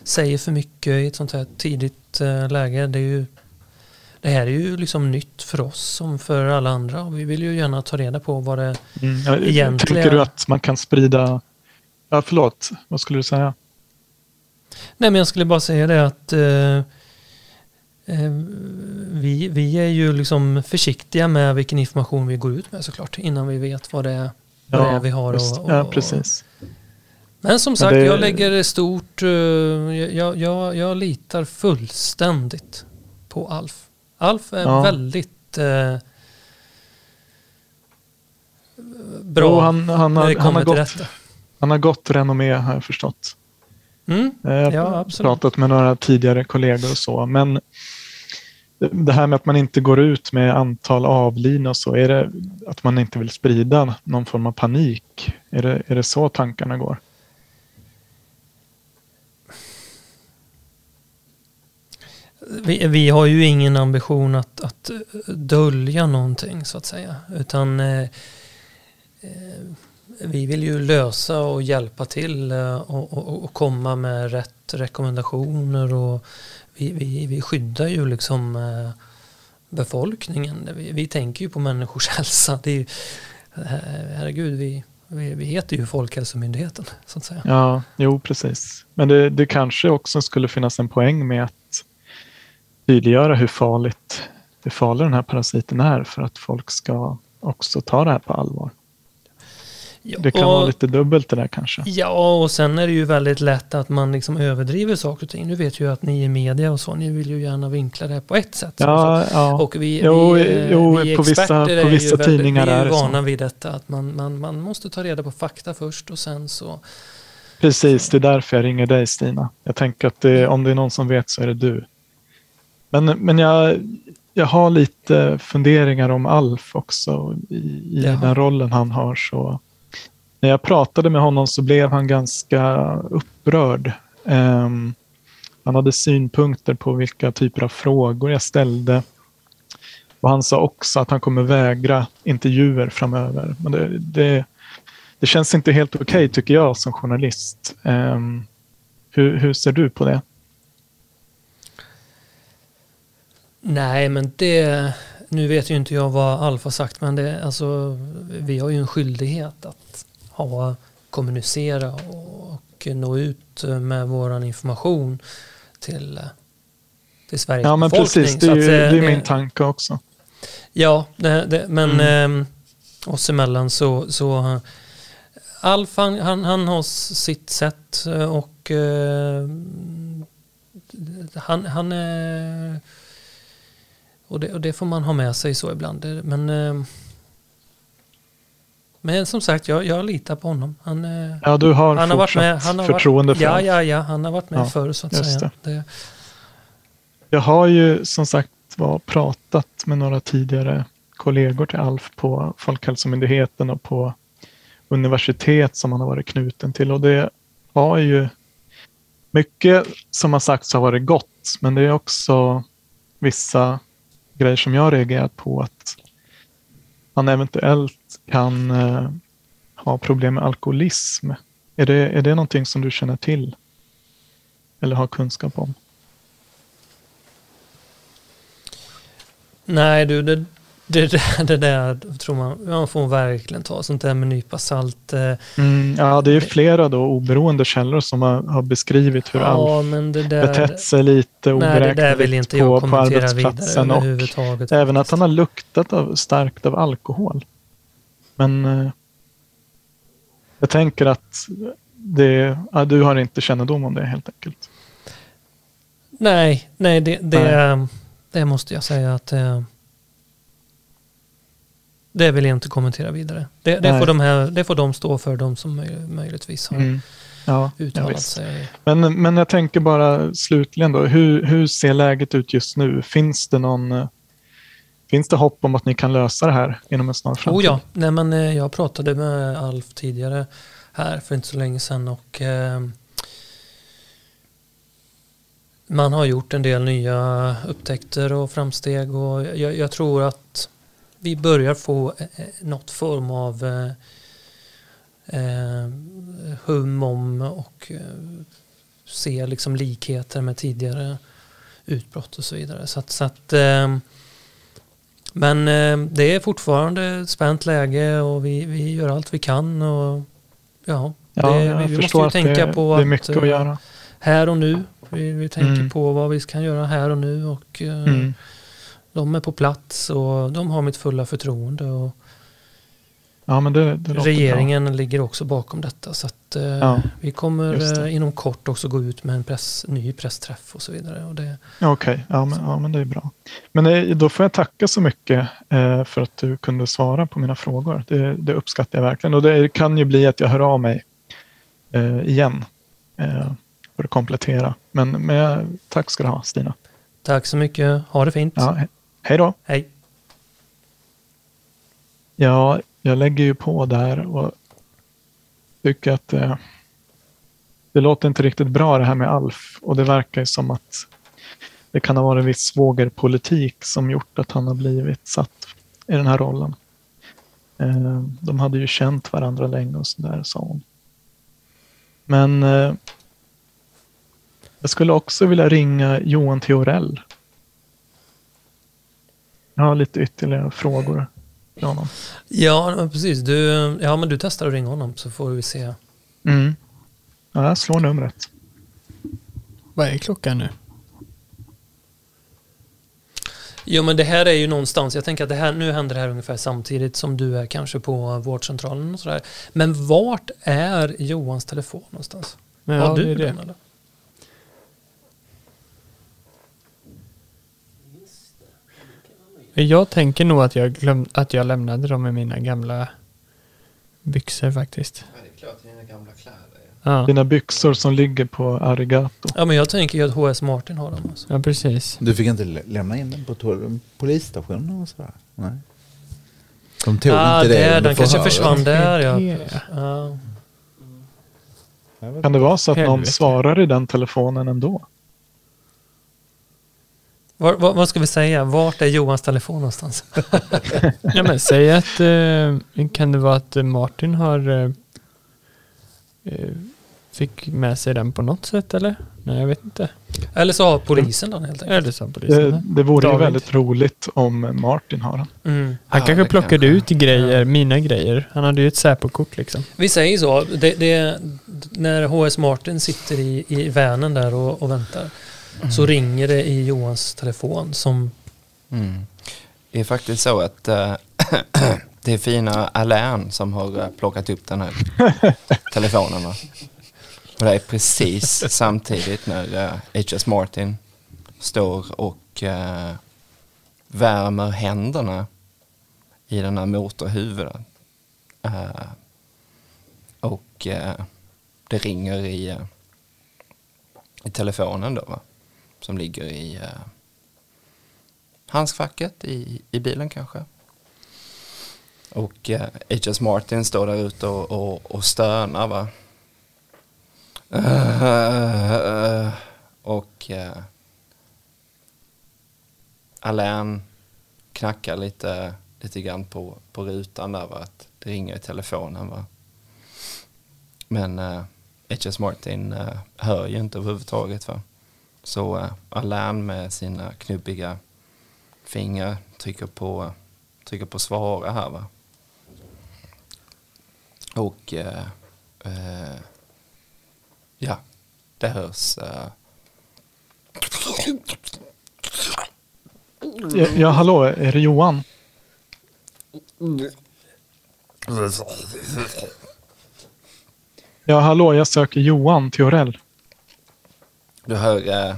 säger för mycket i ett sånt här tidigt eh, läge. Det, är ju, det här är ju liksom nytt för oss som för alla andra och vi vill ju gärna ta reda på vad det Mm. Ja, Egentligen- Tänker du att man kan sprida... Ja, förlåt. Vad skulle du säga? Nej, men jag skulle bara säga det att eh, eh, vi, vi är ju liksom försiktiga med vilken information vi går ut med såklart innan vi vet vad det är, vad det vi har. Och, och, ja, precis. Men som sagt, det- jag lägger stort... eh, jag, jag, jag litar fullständigt på Alf. Alf är Ja. väldigt eh, bra Jo, han, han, när har, det han, kommer har till gått, detta. han har gått renommé har jag förstått. Mm? Jag Ja, har absolut. pratat med några tidigare kollegor och så. Men det- här med att man inte går ut med antal avlidna och så. Är det att man inte vill sprida någon form av panik? Är det, är det så tankarna går? Vi, vi har ju ingen ambition att, att dölja någonting så att säga. Utan eh, eh, vi vill ju lösa och hjälpa till eh, och, och, och komma med rätt rekommendationer. Och vi, vi, vi skyddar ju liksom eh, befolkningen. Vi, vi tänker ju på människors hälsa. Det är ju, eh, herregud, vi, vi, vi heter ju Folkhälsomyndigheten så att säga. Ja, jo precis. Men det, det kanske också skulle finnas en poäng med att tydliggöra hur farligt, hur farlig den här parasiten är för att folk ska också ta det här på allvar. Ja, Det kan och- vara lite dubbelt det där kanske. Ja, och sen är det ju väldigt lätt att man liksom överdriver saker och ting. Nu vet ju att ni i media och så, ni vill ju gärna vinkla det här på ett sätt. Ja, ja. Och vi, Jo, vi, eh, jo, vi på vissa- på är vissa väldigt- tidningar vi är är ju det så. vana vid detta, att man, man, man måste ta reda på fakta först och sen så... Precis, det är därför jag ringer dig Stina. Jag tänker att det, om det är någon som vet så är det du. Men, men jag, jag har lite funderingar om Alf också i, i den rollen han har. Så när jag pratade med honom så blev han ganska upprörd. Um, han hade synpunkter på vilka typer av frågor jag ställde. Och han sa också att han kommer vägra intervjuer framöver. Men det, det, det känns inte helt okej tycker jag som journalist. Um, hur, hur ser du på det? Nej, men det... Nu vet ju inte jag vad Alf har sagt, men det, alltså, vi har ju en skyldighet att ha, kommunicera och nå ut med våran information till, till Sveriges Ja, men befolkning. precis. Det är, att, ju, eh, det är min tanke också. Ja, det, det, men Mm. eh, oss emellan så, så eh, Alf han, han, han har sitt sätt eh, och eh, han, han är och det, och det får man ha med sig så ibland. Men, eh, men som sagt, jag, jag litar på honom. Han, eh, Ja, du har han har varit med. Han har förtroende varit, för ja, Alf. ja, ja, han har varit med Ja, förr så att säga. Det. Jag har ju som sagt var pratat med några tidigare kollegor till Alf på Folkhälsomyndigheten och på universitet som han har varit knuten till. Och det har ju mycket som har sagts har varit gott, men det är också vissa grejer som jag har reagerat på att han eventuellt kan eh, ha problem med alkoholism. Är det, är det någonting som du känner till? Eller har kunskap om? Nej du, det, det, där- det där tror man, man får verkligen ta sånt där med en nypa salt. eh. Mm, ja, det är flera då oberoende källor som har, har beskrivit hur Alf Ja, men det där, betett sig lite oberäkneligt på, på arbetsplatsen och även att han har luktat av, starkt av alkohol. Men eh, jag tänker att det, ja, du har inte kännedom om det helt enkelt. Nej, nej, det, det, det måste jag säga att eh, det vill jag inte kommentera vidare. Det, det, Nej. får de här, det får de stå för, de som möj, möjligtvis har Mm. Ja, ja, uttalat visst. sig. Men, men jag tänker bara slutligen då, hur, hur ser läget ut just nu? Finns det någon eh, Finns det hopp om att ni kan lösa det här inom en snar framtid? Oh ja, nej men eh, jag pratade med Alf tidigare här för inte så länge sedan och eh, man har gjort en del nya upptäckter och framsteg och jag, jag tror att vi börjar få eh, eh något form av eh, eh, hum om och eh, se liksom likheter med tidigare utbrott och så vidare. Så att, så att eh, men eh, det är fortfarande spänt läge och vi, vi gör allt vi kan. Och, ja, Ja, det, vi, vi måste ju tänka det, på att att eh, här och nu. Vi, vi tänker Mm. på vad vi kan göra här och nu och eh, Mm. de är på plats och de har mitt fulla förtroende. Och Ja, men det, det regeringen ligger också bakom detta. Så att, eh, Ja, vi kommer eh, inom kort också gå ut med en press, ny pressträff och så vidare. Och det, bra. Okej, ja, men, ja, men det är bra. Men eh, då får jag tacka så mycket eh, för att du kunde svara på mina frågor. Det, det uppskattar jag verkligen. Och det kan ju bli att jag hör av mig eh, igen för att komplettera. Men, men tack ska du ha, Stina. tack så mycket. Ha det fint. Ja, he- hej då. Hej. Ja, jag lägger ju på där och tycker att eh, det låter inte riktigt bra det här med Alf och det verkar ju som att det kan ha varit en viss svågerpolitik som gjort att han har blivit satt i den här rollen. Eh, de hade ju känt varandra länge och sådär, sa hon. Men eh, jag skulle också vilja ringa Johan Theorell. Jag har lite ytterligare frågor till honom. Ja, precis. Du, ja, men du testar att ringa honom så får vi se. Mm. Ja, slår numret. Vad är klockan nu? Jo men det här är ju någonstans, jag tänker att det här, nu händer det här ungefär samtidigt som du är kanske på vårdcentralen och sådär. Men vart är Johans telefon någonstans? Men Har ja, du det är det. den eller? Jag tänker nog att jag, glöm, att jag lämnade dem i mina gamla byxor faktiskt. Ja, det är klart, dina gamla kläder. Ja, Dina byxor som ligger på Arigato. Ja men jag tänker ju att HS Martin har dem. Alltså. ja precis. Du fick inte lä- lämna in den på to- polisstationen och sådär? Nej. De tog ah, inte det under den kanske förhöret. försvann där ja. Det- ja. Kan det vara så att någon Helvete. svarar i den telefonen ändå? Var, var, vad ska vi säga? Vart är Johans telefon någonstans? Ja, men säg att, eh, kan det vara att eh, Martin har eh, eh, fick med sig den på något sätt eller? Nej, jag vet inte. Eller så har polisen den helt enkelt. Eller så polisen. Det, det vore ju väldigt roligt om Martin har den. Mm. Han Ja, kanske plockade kanske. ut grejer, mina grejer. Han hade ju ett Säpo-kort liksom. Vi säger så, det, det, när HS Martin sitter i, i vanen där och, och väntar så ringer det i Johans telefon som Mm. Det är faktiskt så att eh, det är fina Alain som har eh, plockat upp den här telefonen. Va? Och det är precis samtidigt när eh, HS Martin står och eh, värmer händerna i den här motorhuvudet. Eh, och eh, det ringer i, eh, i telefonen då va? Som ligger i eh, handskfacket i, i bilen kanske. Och eh, H.S. Martin står där ute och, och, och stönar va. Eh, och eh, Alain knackar lite, lite grann på, på rutan där va. Att det ringer i telefonen va. Men eh, H.S. Martin eh, hör ju inte överhuvudtaget va. Så uh, Alain med sina knubbiga fingrar trycker på, trycker på svara här va. Och uh, uh, ja, det hörs. Ja, ja hallå, är det Johan? Ja, hallå, jag söker Johan Theorell du hör eh,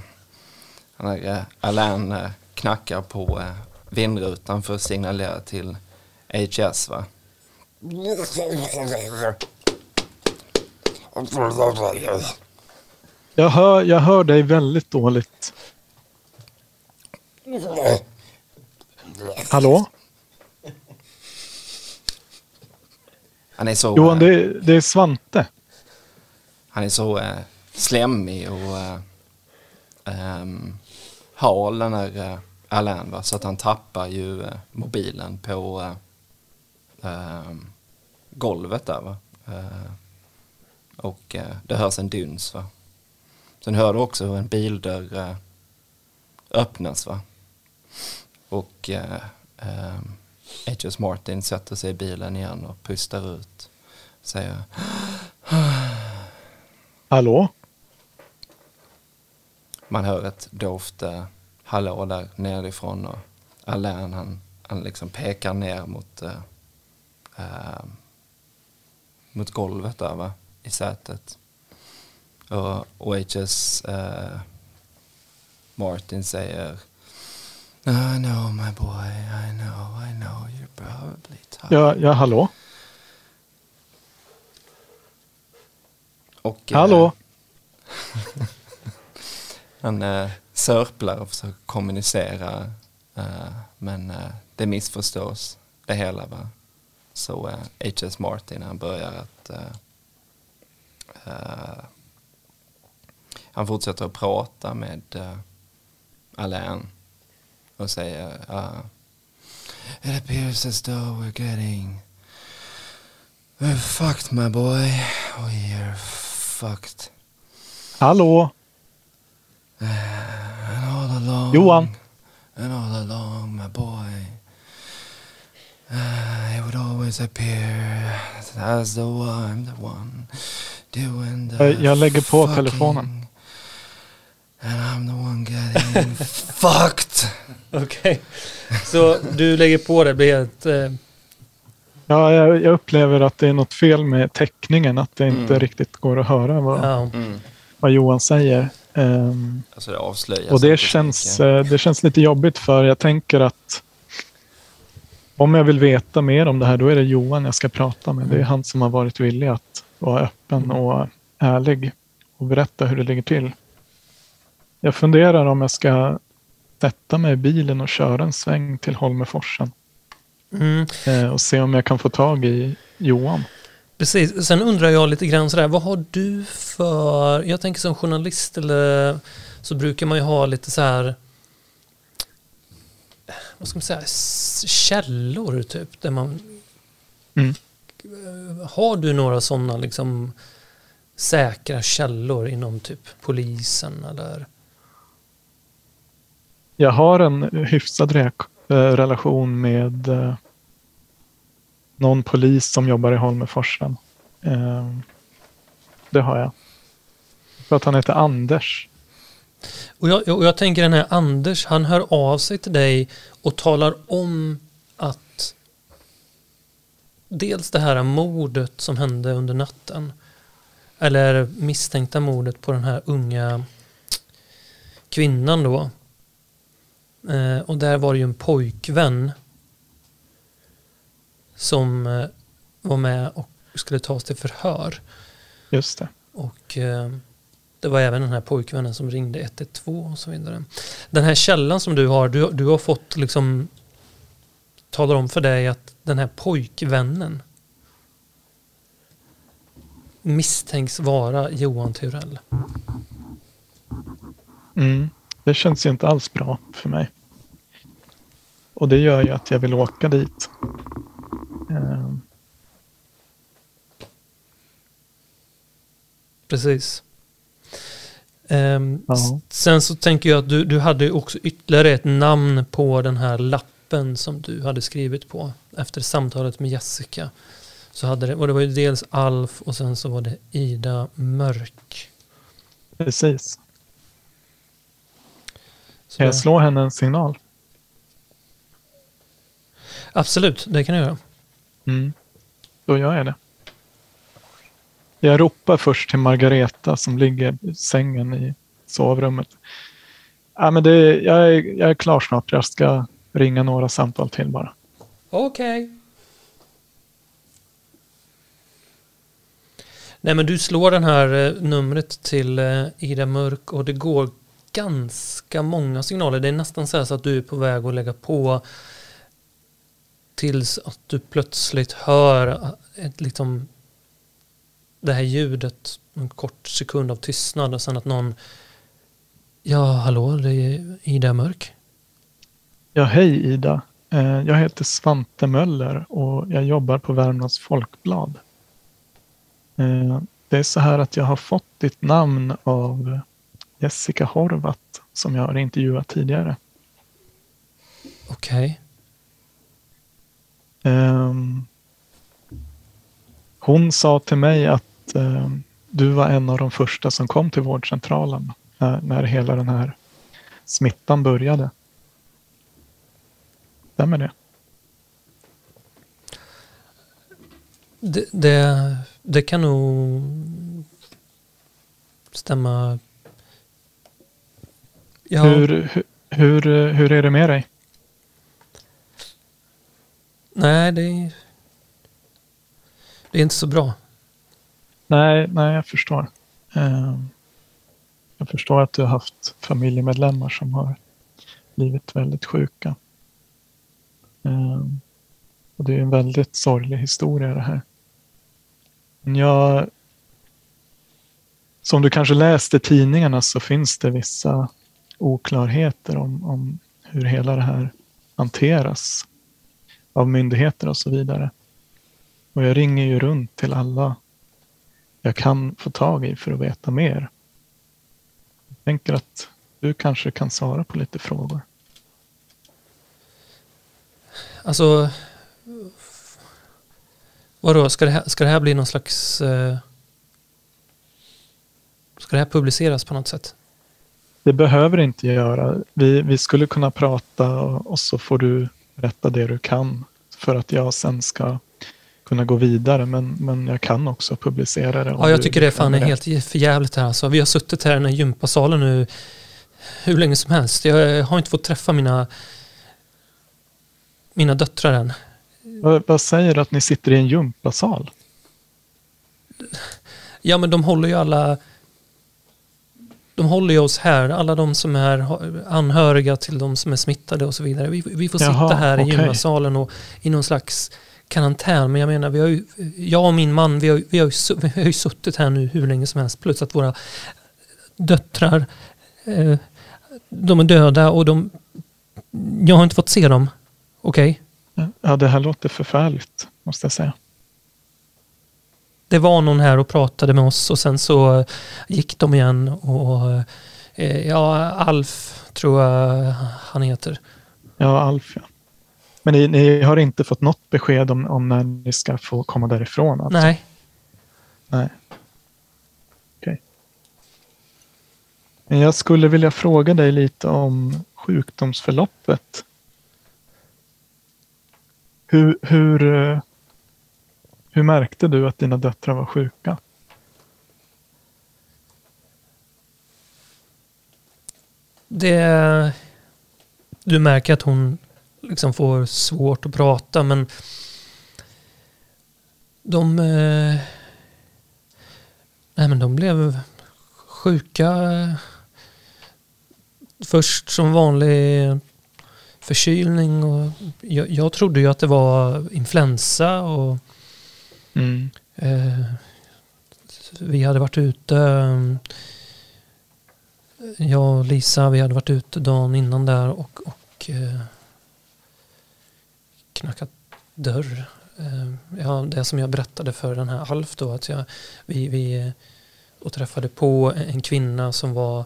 han här, eh, Alain eh, knackar på eh, vindrutan för att signalera till HS va. Jag hör, jag hör dig väldigt dåligt. Hallå? Han är så, Johan, eh, det, det är Svante. han är så eh, slemmig och eh, ehm, hal den här eh, Alain va? så att han tappar ju eh, mobilen på eh, ehm, golvet där va. Eh, och eh, det hörs en duns va. Sen hör du också hur en bildörr eh, öppnas va. Och eh, ehm, H.S. Martin sätter sig i bilen igen och pustar ut. Säger Hallå? Man hör ett dovt eh, hallå där nerifrån och Alain han, han liksom pekar ner mot, eh, eh, mot golvet där va, i sätet. Och, och HS eh, Martin säger I know my boy, I know, I know you're probably tired. Ja, ja hallå? Och, eh, Hallå? Han eh, sörplar och försöker kommunicera eh, men eh, det missförstås det hela. Va? Så eh, H.S. Martin han börjar att eh, eh, han fortsätter att prata med eh, Alain och säger eh, uh, It appears as though we're getting we're fucked my boy. Oh, we're fucked. Hallå? And all along, Johan? And all along, my boy, uh, it would always appear as though I'm the one doing the jag lägger på fucking, telefonen. And I'm the one getting fucked. Okej. Så du lägger på det, blir ett... Eh, Ja, jag, jag upplever att det är något fel med teckningen. Att det inte Mm. riktigt går att höra vad, ja. Mm. vad Johan säger. Ehm, Alltså det avslöjas. och det känns, eh, det känns lite jobbigt för jag tänker att om jag vill veta mer om det här, då är det Johan jag ska prata med. Det är han som har varit villig att vara öppen och ärlig och berätta hur det ligger till. Jag funderar om jag ska sätta mig i bilen och köra en sväng till Holmeforsen Mm, eh, och se om jag kan få tag i Johan. Precis. Sen undrar jag lite grann sådär, vad har du för... Jag tänker som journalist eller så brukar man ju ha lite så här... Vad ska man säga? Källor typ. Där man... Mm. Har du några sådana liksom säkra källor inom typ polisen eller? Jag har en hyfsad eh, relation med eh, någon polis som jobbar i Holmeforsen. Eh, det har jag. För att han heter Anders. Och jag, och jag tänker den här Anders, han hör av sig till dig och talar om att dels det här mordet som hände under natten eller misstänkta mordet på den här unga kvinnan då. Eh, och där var det ju en pojkvän som eh, var med och skulle tas till förhör. Just det. Och eh, det var även den här pojkvännen som ringde 112 och så vidare. Den här källan som du har, du, du har fått liksom talar om för dig att den här pojkvännen misstänks vara Johan Turell. Mm. Det känns ju inte alls bra för mig. Och det gör ju att jag vill åka dit. Eh, Precis. Ehm, Ja. s- Sen så tänker jag att du, du hade också ytterligare ett namn på den här lappen som du hade skrivit på efter samtalet med Jessica. Så hade det, och det var ju dels Alf och sen så var det Ida Mörk. precis. Så Kan jag slå henne en signal? absolut, det kan jag göra. Mm. Då gör jag det. Jag ropar först till Margareta som ligger i sängen i sovrummet. Ja, men det, jag, är, jag är klar snart. Jag ska ringa några samtal till bara. Okej. Nej men du slår den här eh, numret till eh, Ida Mörk och det går ganska många signaler. Det är nästan så, här så att du är på väg att lägga på tills att du plötsligt hör ett, liksom, det här ljudet, en kort sekund av tystnad och sen att någon Ja, hallå, det är Ida Mörk. Ja, hej Ida. Eh, Jag heter Svante Möller och jag jobbar på Värmlands Folkblad. Eh, Det är så här att jag har fått ditt namn av Jessica Horvath som jag har intervjuat tidigare. Okej. Ehm, Hon sa till mig att ehm, du var en av de första som kom till vårdcentralen när, när hela den här smittan började. Stämmer det? Det, det, det kan nog stämma. Ja, Hur, hur, hur, hur är det med dig? Nej, det är, det är inte så bra. Nej, nej, jag förstår. Ehm, jag förstår att du har haft familjemedlemmar som har blivit väldigt sjuka. Ehm, och det är en väldigt sorglig historia det här. Men jag... Som du kanske läst i tidningarna så finns det vissa oklarheter om, om hur hela det här hanteras av myndigheter och så vidare. Och jag ringer ju runt till alla jag kan få tag i för att veta mer. Jag tänker att du kanske kan svara på lite frågor. Alltså, vadå, ska det här, ska det här bli någon slags... Eh, ska det här publiceras på något sätt? Det behöver inte göra. Vi, vi skulle kunna prata och så får du berätta det du kan för att jag sen ska kunna gå vidare. Men, men jag kan också publicera det. Ja, jag tycker det fan är helt förjävligt här alltså. Vi har suttit här i den här gympasalen nu hur länge som helst. Jag har inte fått träffa mina, mina döttrar än. Vad, vad säger du att ni sitter i en gympasal? Ja, men de håller ju alla... De håller ju oss här, alla de som är anhöriga till de som är smittade och så vidare. Vi, vi får Jaha, sitta här i okej. gympasalen och i någon slags karantän. Men jag menar, vi har ju, jag och min man, vi har, vi, har ju, vi har ju suttit här nu hur länge som helst. Plus att våra döttrar, eh, de är döda och de... Jag har inte fått se dem. Okej? Ja, det här låter förfärligt, måste jag säga. Det var någon här och pratade med oss och sen så gick de igen och eh, ja, Alf tror jag han heter. Ja, Alf ja. Men ni, ni har inte fått något besked om, om när ni ska få komma därifrån? Alltså. Nej, Nej. Okej. Men jag skulle vilja fråga dig lite om sjukdomsförloppet. Hur, hur, eh, hur märkte du att dina döttrar var sjuka? det... Du märker att hon liksom får svårt att prata men de... Eh, nej men de blev sjuka först som vanlig förkylning och jag, jag trodde ju att det var influensa och Mm. Eh, vi hade varit ute, eh, jag och Lisa, vi hade varit ute dagen innan där och, och eh, knackat dörr. Eh, ja, det som jag berättade för den här Alf då, att jag, vi, vi eh, och träffade på en kvinna som var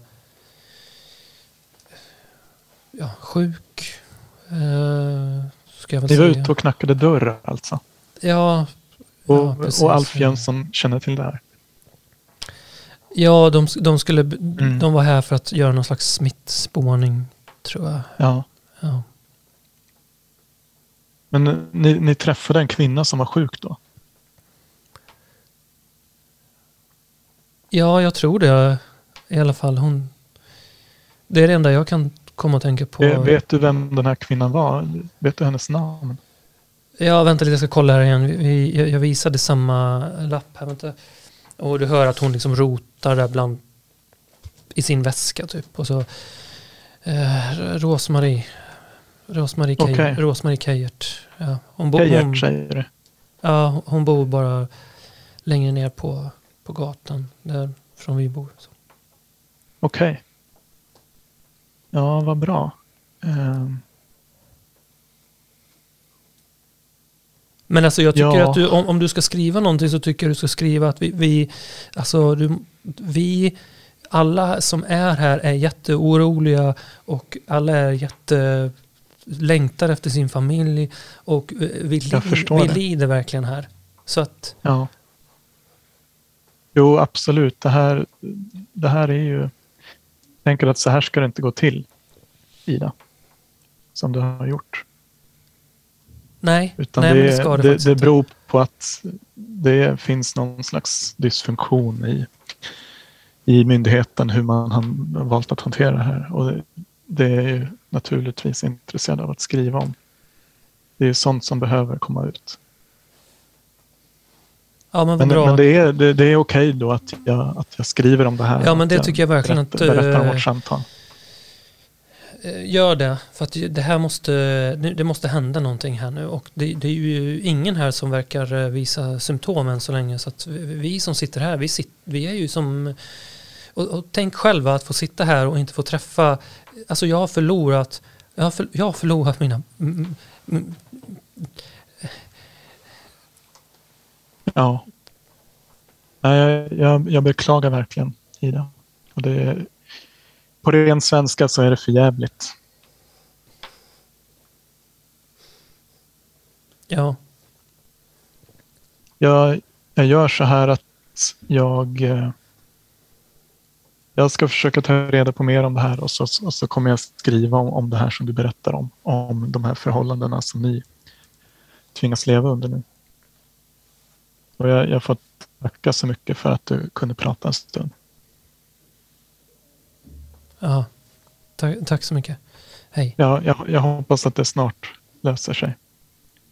ja, sjuk. Eh, ska jag väl Ni var säga. ute och knackade dörr alltså? Ja, Och, ja, och Alf Jönsson känner till det här? Ja, de, de, skulle, Mm. de var här för att göra någon slags smittspårning, tror jag. Ja. Ja, Men eh, ni, ni träffade en kvinna som var sjuk då? ja jag tror det i alla fall. Hon, det är det enda jag kan komma att tänka på. Vet- Vet du vem den här kvinnan var? Vet du hennes namn? Ja, vänta lite, jag ska kolla här igen. Vi- jag, jag visade samma lapp här. Vänta. Och du hör att hon liksom rotar där bland i sin väska typ. Och så eh, Rosmarie. Rosmarie, Kej, Okej. Rosmarie. Ja, hon, bo, Gert hon, säger du. ja, hon bor bara längre ner på, på gatan. Där från vi bor. Okej. Ja, vad bra. Ehm, Men alltså jag tycker Ja. att du, om, om du ska skriva någonting så tycker jag du ska skriva att vi, vi alltså du, vi, alla som är här är jätteoroliga och alla är jätte längtar efter sin familj och eh, vi, li, vi lider verkligen här. Så att, ja. Jo, absolut. Det här, det här är ju... Jag tänker att så här ska det inte gå till, Ida. Som du har gjort. Nej, Utan nej det, det ska det, det, det beror på att det finns någon slags dysfunktion i, i myndigheten hur man har valt att hantera det här. Och det, det är ju naturligtvis intresserad av att skriva om. Det är sånt som behöver komma ut. Ja men Men, men det är, det, det är okej då att jag, att jag skriver om det här. Ja, men det tycker jag verkligen berättar, att, berättar om eh, vårt samtal. Eh, gör det, för att det här måste, det måste hända någonting här nu och det, det är ju ingen här som verkar eh, visa symptom än så länge så att vi- som sitter här, vi, sit, vi är ju som och, och tänk själva att få sitta här och inte få träffa, alltså jag har förlorat, jag har, för, jag har förlorat mina, Ja. Nej, jag, jag, jag beklagar verkligen Ida. Och det är, på ren svenska så är det för jävligt. ja, Jag, jag gör så här att jag... eh, Jag ska försöka ta reda på mer om det här och så, och så kommer jag skriva om, om det här som du berättar om. Om de här förhållandena som ni tvingas leva under nu. Och jag, jag får tacka så mycket för att du kunde prata en stund. Ja, tack, tack så mycket. Hej. Ja, jag, jag hoppas att det snart löser sig.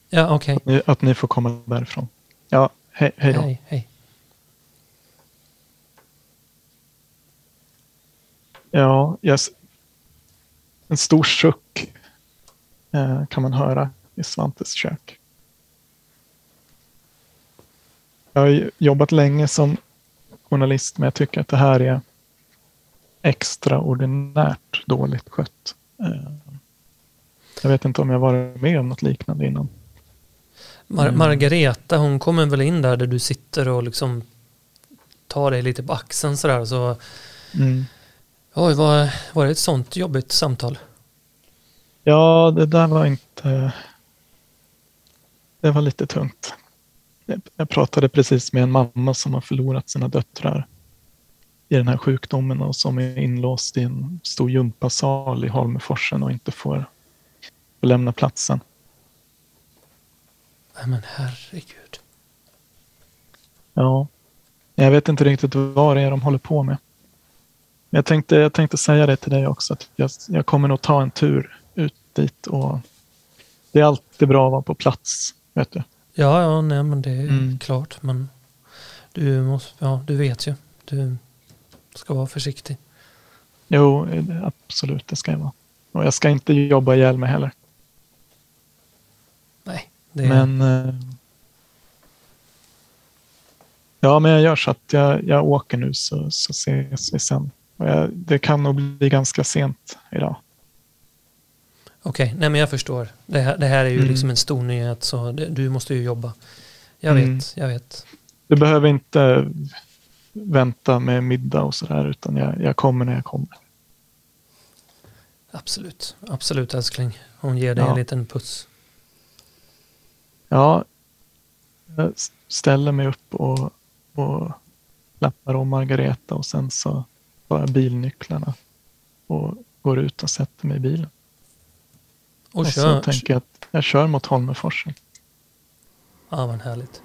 Ja, okej. Att ni, att ni får komma därifrån. Ja, hej, hej då. Hej, hej. Ja, yes. en stor suck eh, kan man höra i Svantes kök. Jag har jobbat länge som journalist men jag tycker att det här är extraordinärt dåligt skött. Eh, jag vet inte om jag varit med om något liknande innan. Mar- Mm. Margareta, hon kommer väl in där där du sitter och liksom tar dig lite på axeln sådär. Så, oj, var, var det ett sånt jobbigt samtal? Ja, det där var inte... Det var lite tungt. Jag pratade precis med en mamma som har förlorat sina döttrar i den här sjukdomen och som är inlåst i en stor gympasal i Holmeforsen och inte får, får lämna platsen. Nej men herregud. Ja, jag vet inte riktigt vad det är de håller på med. Men jag tänkte, jag tänkte säga det till dig också. Att jag, jag kommer nog ta en tur ut dit. och Det är alltid bra att vara på plats. Vet du. Ja, ja, nej men det är Mm. klart. Men du, måste, ja, du vet ju. Du ska vara försiktig. Jo, absolut, det ska jag vara. Och jag ska inte jobba ihjäl mig heller. Nej, det. Men... eh, Ja, men jag gör så att jag, jag åker nu så, så ses vi sen. Och jag, det kan nog bli ganska sent idag. Okej, nej men jag förstår. Det här, det här är ju Mm. liksom en stor nyhet så det, du måste ju jobba. Jag Mm. vet, jag vet. Du behöver inte vänta med middag och sådär utan jag, jag kommer när jag kommer. Absolut, absolut älskling. Hon ger dig Ja. en liten puss. Ja, jag ställer mig upp och, och lappar om Margareta och sen så tar jag bilnycklarna och går ut och sätter mig i bilen. Och, Och kör. så tänker jag att jag kör mot Holmeforsen. Ja, vad härligt.